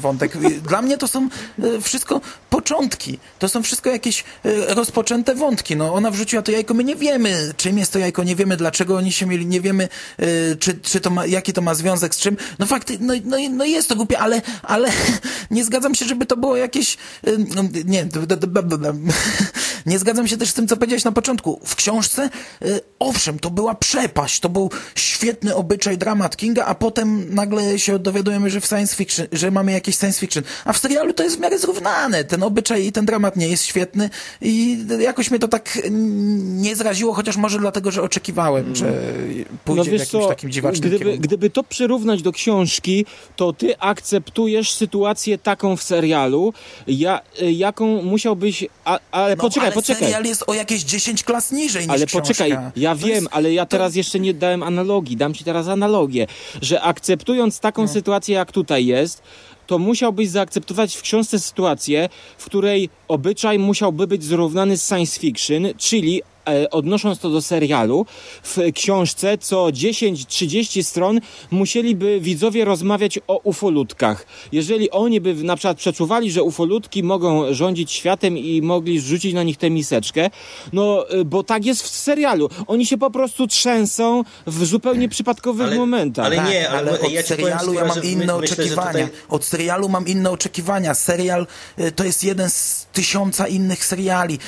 wątek. Dla mnie to są e, wszystko początki. To są wszystko jakieś e, rozpoczęte wątki. No, ona wrzuciła to jajko, my nie wiemy, czym jest to jajko, nie wiemy, dlaczego oni się mieli, nie wiemy, e, czy, czy to ma, jaki to ma związek z czym. No fakty, no, no, no jest to głupie, ale, ale nie zgadzam się, żeby to było jakieś, e, no, nie, nie zgadzam się też z tym, co powiedziałeś na początku. W książce, e, owszem, to była przepaść, to był świetny obyczaj dramat Kinga, a potem nagle się dowiadujemy, że w science fiction, że mamy jakieś science fiction. A w serialu to jest w miarę zrównane. Ten obyczaj i ten dramat nie jest świetny i jakoś mnie to tak nie zraziło, chociaż może dlatego, że oczekiwałem, że pójdzie w jakimś takim dziwacznym gdyby, kierunku. gdyby to przyrównać do książki, to ty akceptujesz sytuację taką w serialu, ja, y, jaką musiałbyś... A, ale No, poczekaj, ale poczekaj. serial jest o jakieś 10 klas niżej niż Ale książka. poczekaj, ja To wiem, jest- ale ja teraz jeszcze nie dałem analogii, dam ci teraz analogię, że akceptując taką No. sytuację jak tutaj jest, to musiałbyś zaakceptować w książce sytuację, w której obyczaj musiałby być zrównany z science fiction, czyli odnosząc to do serialu, w książce co 10-30 stron musieliby widzowie rozmawiać o ufolutkach. Jeżeli oni by na przykład przeczuwali, że ufolutki mogą rządzić światem i mogli rzucić na nich tę miseczkę, no y, bo tak jest w serialu. Oni się po prostu trzęsą w zupełnie przypadkowych Ale- momentach. ale Tak, nie, ale ale od ja serialu ja mam inne myślę, oczekiwania. tutaj- Od serialu mam inne oczekiwania. Serial y, to jest jeden z tysiąca innych seriali.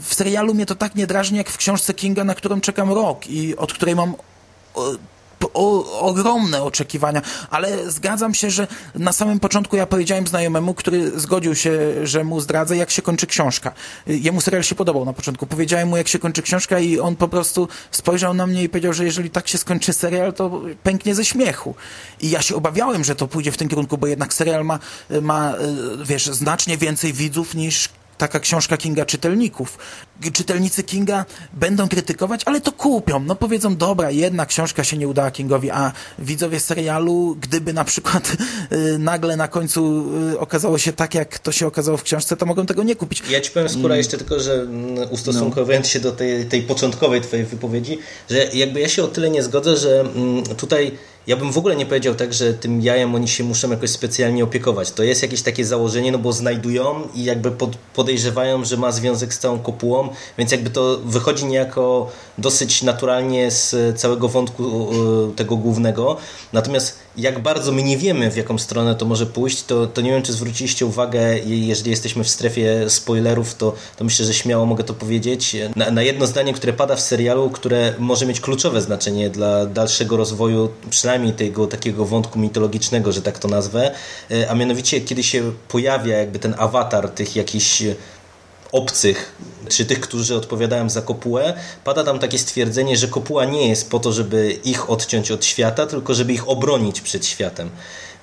W serialu mnie to tak nie drażni, jak w książce Kinga, na którą czekam rok i od której mam o, ogromne oczekiwania, ale zgadzam się, że na samym początku ja powiedziałem znajomemu, który zgodził się, że mu zdradzę, jak się kończy książka. Jemu serial się podobał na początku. Powiedziałem mu, jak się kończy książka i on po prostu spojrzał na mnie i powiedział, że jeżeli tak się skończy serial, to pęknie ze śmiechu. I ja się obawiałem, że to pójdzie w tym kierunku, bo jednak serial ma, ma wiesz, znacznie więcej widzów niż taka książka Kinga czytelników. Czytelnicy Kinga będą krytykować, ale to kupią. No powiedzą, dobra, jedna książka się nie udała Kingowi, a widzowie serialu, gdyby na przykład y, nagle na końcu y, okazało się tak, jak to się okazało w książce, to mogą tego nie kupić. Ja ci powiem, Skóra, mm. jeszcze tylko, że mm, ustosunkowując no. się do tej, tej początkowej twojej wypowiedzi, że jakby ja się o tyle nie zgodzę, że mm, tutaj ja bym w ogóle nie powiedział tak, że tym jajem oni się muszą jakoś specjalnie opiekować. To jest jakieś takie założenie, no bo znajdują i jakby pod, podejrzewają, że ma związek z całą kopułą, więc jakby to wychodzi niejako dosyć naturalnie z całego wątku e, tego głównego. Natomiast jak bardzo my nie wiemy, w jaką stronę to może pójść, to, to nie wiem, czy zwróciliście uwagę, jeżeli jesteśmy w strefie spoilerów, to, to myślę, że śmiało mogę to powiedzieć, na, na jedno zdanie, które pada w serialu, które może mieć kluczowe znaczenie dla dalszego rozwoju, przynajmniej tego takiego wątku mitologicznego, że tak to nazwę, e, a mianowicie kiedy się pojawia jakby ten awatar tych jakichś obcych, czy tych, którzy odpowiadają za kopułę, pada tam takie stwierdzenie, że kopuła nie jest po to, żeby ich odciąć od świata, tylko żeby ich obronić przed światem.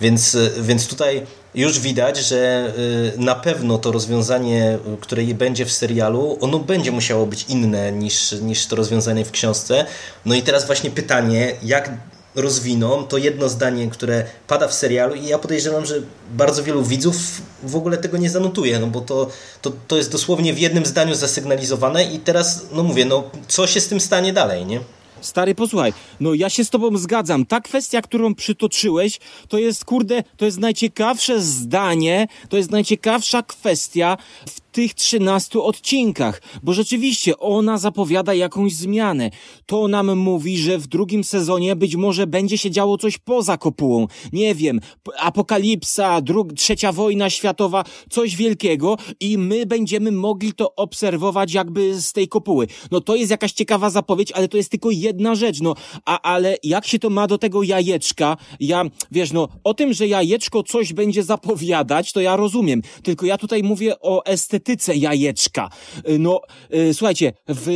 Więc, więc tutaj już widać, że y, na pewno to rozwiązanie, które będzie w serialu, ono będzie musiało być inne niż, niż to rozwiązanie w książce. No i teraz właśnie pytanie, jak rozwiną to jedno zdanie, które pada w serialu i ja podejrzewam, że bardzo wielu widzów w ogóle tego nie zanotuje, no bo to, to, to jest dosłownie w jednym zdaniu zasygnalizowane i teraz, no mówię, no co się z tym stanie dalej, nie? Stary, posłuchaj, no ja się z tobą zgadzam. Ta kwestia, którą przytoczyłeś, to jest, kurde, to jest najciekawsze zdanie, to jest najciekawsza kwestia w tych 13 odcinkach, bo rzeczywiście ona zapowiada jakąś zmianę. To nam mówi, że w drugim sezonie być może będzie się działo coś poza kopułą. Nie wiem, apokalipsa, drug, trzecia wojna światowa, coś wielkiego i my będziemy mogli to obserwować jakby z tej kopuły. No to jest jakaś ciekawa zapowiedź, ale to jest tylko jedna rzecz, no, a, ale jak się to ma do tego jajeczka? Ja, wiesz, no, o tym, że jajeczko coś będzie zapowiadać, to ja rozumiem, tylko ja tutaj mówię o estetyce estetyce jajeczka. Y, no, y, słuchajcie, w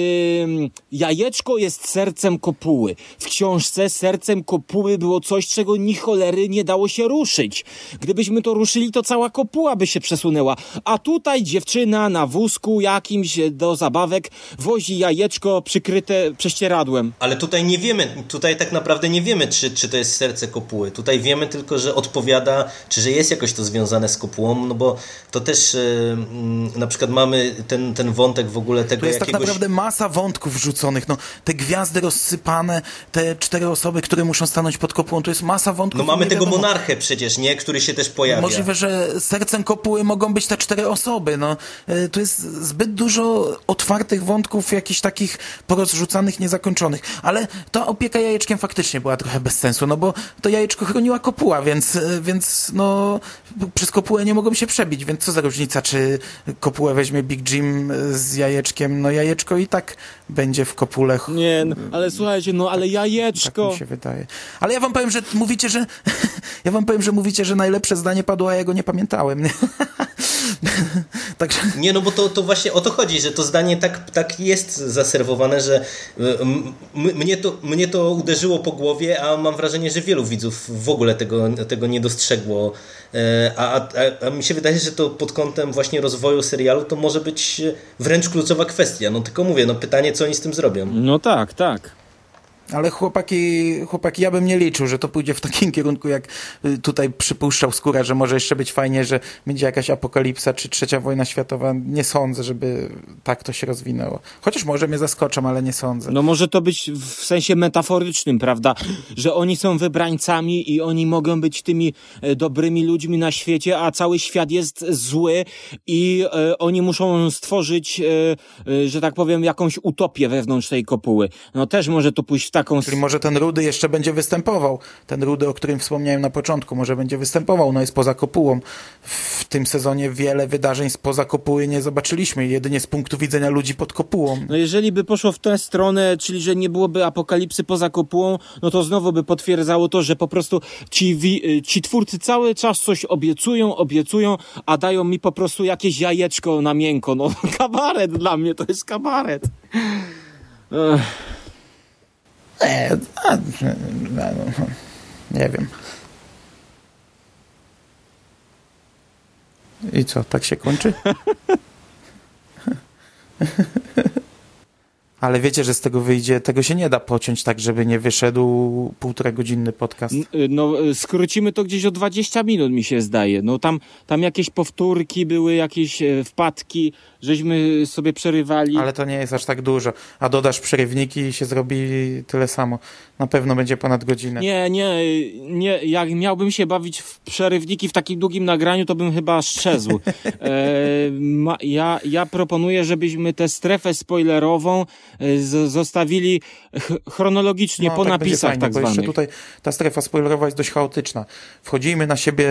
mm, jajeczko jest sercem kopuły. W książce sercem kopuły było coś, czego ni cholery nie dało się ruszyć. Gdybyśmy to ruszyli, to cała kopuła by się przesunęła. A tutaj dziewczyna na wózku jakimś do zabawek wozi jajeczko przykryte prześcieradłem. Ale tutaj nie wiemy, tutaj tak naprawdę nie wiemy, czy, czy to jest serce kopuły. Tutaj wiemy tylko, że odpowiada, czy że jest jakoś to związane z kopułą, no bo to też yy, na przykład mamy ten, ten wątek w ogóle tego To jest tak jakiegoś... tak naprawdę masa wątków wrzuconych. No, te gwiazdy rozsypane, te cztery osoby, które muszą stanąć pod kopułą, to jest masa wątków. No mamy tego monarchę przecież, nie? Który się też pojawia. Możliwe, że sercem kopuły mogą być te cztery osoby. No, e, to jest zbyt dużo otwartych wątków, jakichś takich porozrzucanych, niezakończonych. Ale ta opieka jajeczkiem faktycznie była trochę bez sensu, no bo to jajeczko chroniła kopuła, więc, e, więc no, przez kopułę nie mogą się przebić, więc co za różnica, czy kopułę weźmie Big Jim z jajeczkiem, no jajeczko i tak będzie w kopule. Nie, no, ale słuchajcie, no ale jajeczko. Tak mi się wydaje. Ale ja wam powiem, że mówicie, że ja wam powiem, że mówicie, że najlepsze zdanie padło, a ja go nie pamiętałem. Także... Nie, no bo to, to właśnie o to chodzi, że to zdanie tak, tak jest zaserwowane, że mnie to, mnie to uderzyło po głowie, a mam wrażenie, że wielu widzów w ogóle tego, tego nie dostrzegło. E, a, a, a mi się wydaje, że to pod kątem właśnie rozwoju serialu to może być wręcz kluczowa kwestia. No tylko mówię, no pytanie, co oni z tym zrobią. No tak, tak. Ale chłopaki, chłopaki, ja bym nie liczył, że to pójdzie w takim kierunku, jak y, tutaj przypuszczał Skóra, że może jeszcze być fajnie, że będzie jakaś apokalipsa czy trzecia wojna światowa. Nie sądzę, żeby tak to się rozwinęło. Chociaż może mnie zaskoczą, ale nie sądzę. No może to być w sensie metaforycznym, prawda? Że oni są wybrańcami i oni mogą być tymi e, dobrymi ludźmi na świecie, a cały świat jest zły i e, oni muszą stworzyć, e, że tak powiem, jakąś utopię wewnątrz tej kopuły. No też może to pójść w taką... Czyli może ten Rudy jeszcze będzie występował. Ten Rudy, o którym wspomniałem na początku, może będzie występował, no jest poza kopułą. W tym sezonie wiele wydarzeń spoza kopuły nie zobaczyliśmy, jedynie z punktu widzenia ludzi pod kopułą. No jeżeli by poszło w tę stronę, czyli że nie byłoby apokalipsy poza kopułą, no to znowu by potwierdzało to, że po prostu ci, wi- ci twórcy cały czas coś obiecują, obiecują, a dają mi po prostu jakieś jajeczko na miękko. No kabaret dla mnie, to jest kabaret. Ech. Nie, a, nie wiem. I co, tak się kończy? Ale wiecie, że z tego wyjdzie, tego się nie da pociąć tak, żeby nie wyszedł półtora godzinny podcast. N- No, y, skrócimy to gdzieś o 20 minut, mi się zdaje. No, tam, tam jakieś powtórki były, jakieś e, wpadki, żeśmy sobie przerywali. Ale to nie jest aż tak dużo. A dodasz przerywniki i się zrobi tyle samo. Na pewno będzie ponad godzinę. Nie, nie, nie. Jak miałbym się bawić w przerywniki w takim długim nagraniu, to bym chyba strzezł. E, ma, ja, ja proponuję, żebyśmy tę strefę spoilerową e, z, zostawili ch chronologicznie No, po tak napisach fajnie, tak bo jeszcze tutaj ta strefa spoilerowa jest dość chaotyczna. Wchodzimy na siebie,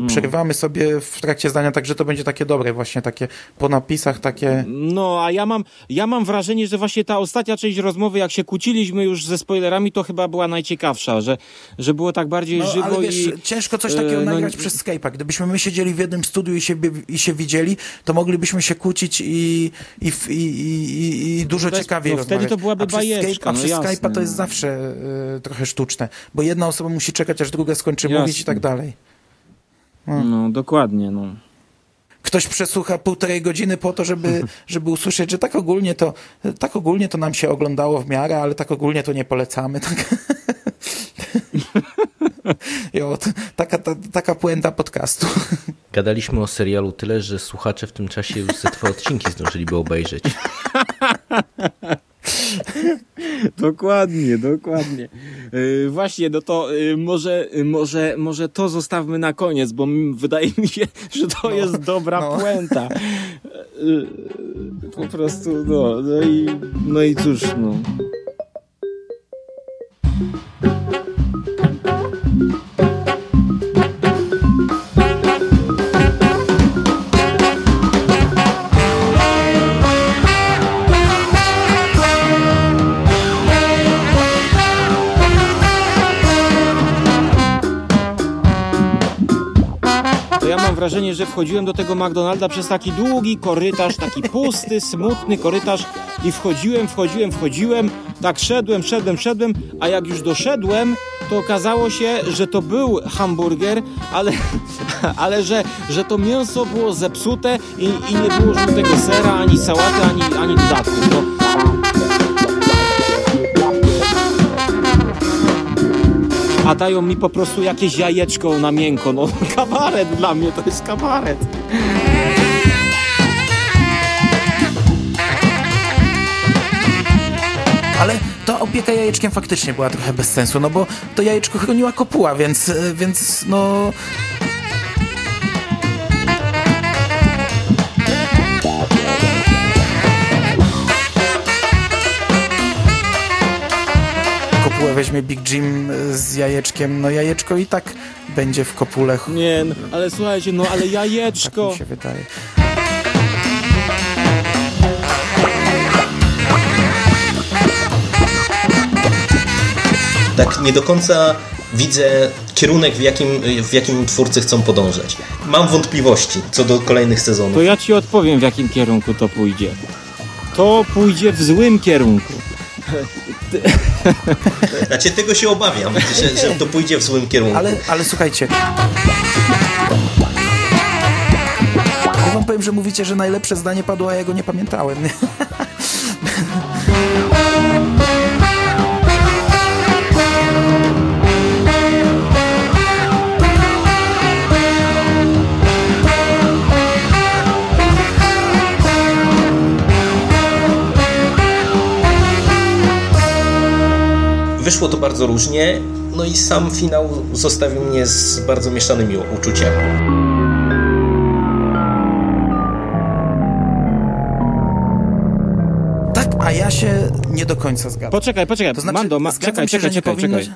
yy, przerywamy sobie w trakcie zdania, także to będzie takie dobre, właśnie takie po napisach, takie... No, a ja mam, ja mam wrażenie, że właśnie ta ostatnia część rozmowy, jak się kłóciliśmy już ze spoilerami, to chyba była najciekawsza, że, że było tak bardziej No, żywo ale wiesz, i... ciężko coś takiego e, no- nagrać przez Skype'a. Gdybyśmy my siedzieli w jednym studiu i się, i się widzieli, to moglibyśmy się kłócić i, i, i, i, i dużo Bez- ciekawiej no wtedy rozmawiać. to byłaby a przez bajeczka, no przez Skype'a to jest no. zawsze y, trochę sztuczne, bo jedna osoba musi czekać, aż druga skończy Jasne. mówić i tak dalej. No, dokładnie, no. Ktoś przesłucha półtorej godziny po to, żeby, żeby usłyszeć, że tak ogólnie to tak ogólnie to nam się oglądało w miarę, ale tak ogólnie to nie polecamy. Tak? jo, taka, ta, taka puenta podcastu. Gadaliśmy o serialu tyle, że słuchacze w tym czasie już ze dwa odcinki zdążyliby obejrzeć. Dokładnie, dokładnie. Yy, właśnie, no to yy, może, yy, może, może to zostawmy na koniec, bo wydaje mi się, że to jest dobra no. puenta. Yy, po prostu, no, no i, no i cóż, no. Wrażenie, że wchodziłem do tego McDonalda przez taki długi korytarz, taki pusty, smutny korytarz i wchodziłem, wchodziłem, wchodziłem, tak szedłem, szedłem, szedłem, a jak już doszedłem, to okazało się, że to był hamburger, ale, ale że, że to mięso było zepsute i, i nie było żółtego sera, ani sałaty, ani, ani dodatków. No, a dają mi po prostu jakieś jajeczko na miękko. No kabaret dla mnie, to jest kabaret. Ale ta opieka jajeczkiem faktycznie była trochę bez sensu, no bo to jajeczko chroniła kopuła, więc, y, więc no... weźmie Big Jim y, z jajeczkiem, no jajeczko i tak będzie w kopule. Nie, no, ale słuchajcie, no ale Tak jajeczko. mi się wydaje. Tak nie do końca widzę kierunek, w jakim, w jakim twórcy chcą podążać. Mam wątpliwości co do kolejnych sezonów. To ja ci odpowiem, w jakim kierunku to pójdzie. To pójdzie w złym kierunku. Znaczy tego się obawiam, że, że to pójdzie w złym kierunku. Ale, ale słuchajcie. Ja wam powiem, że mówicie, że najlepsze zdanie padło, a ja go nie pamiętałem. Wyszło to bardzo różnie, no i sam finał zostawił mnie z bardzo mieszanymi uczuciami. Tak, a ja się nie do końca zgadzam. Poczekaj, poczekaj, To znaczy, Mando, ma, czekaj, się, czekaj, czekaj, powinno czekaj.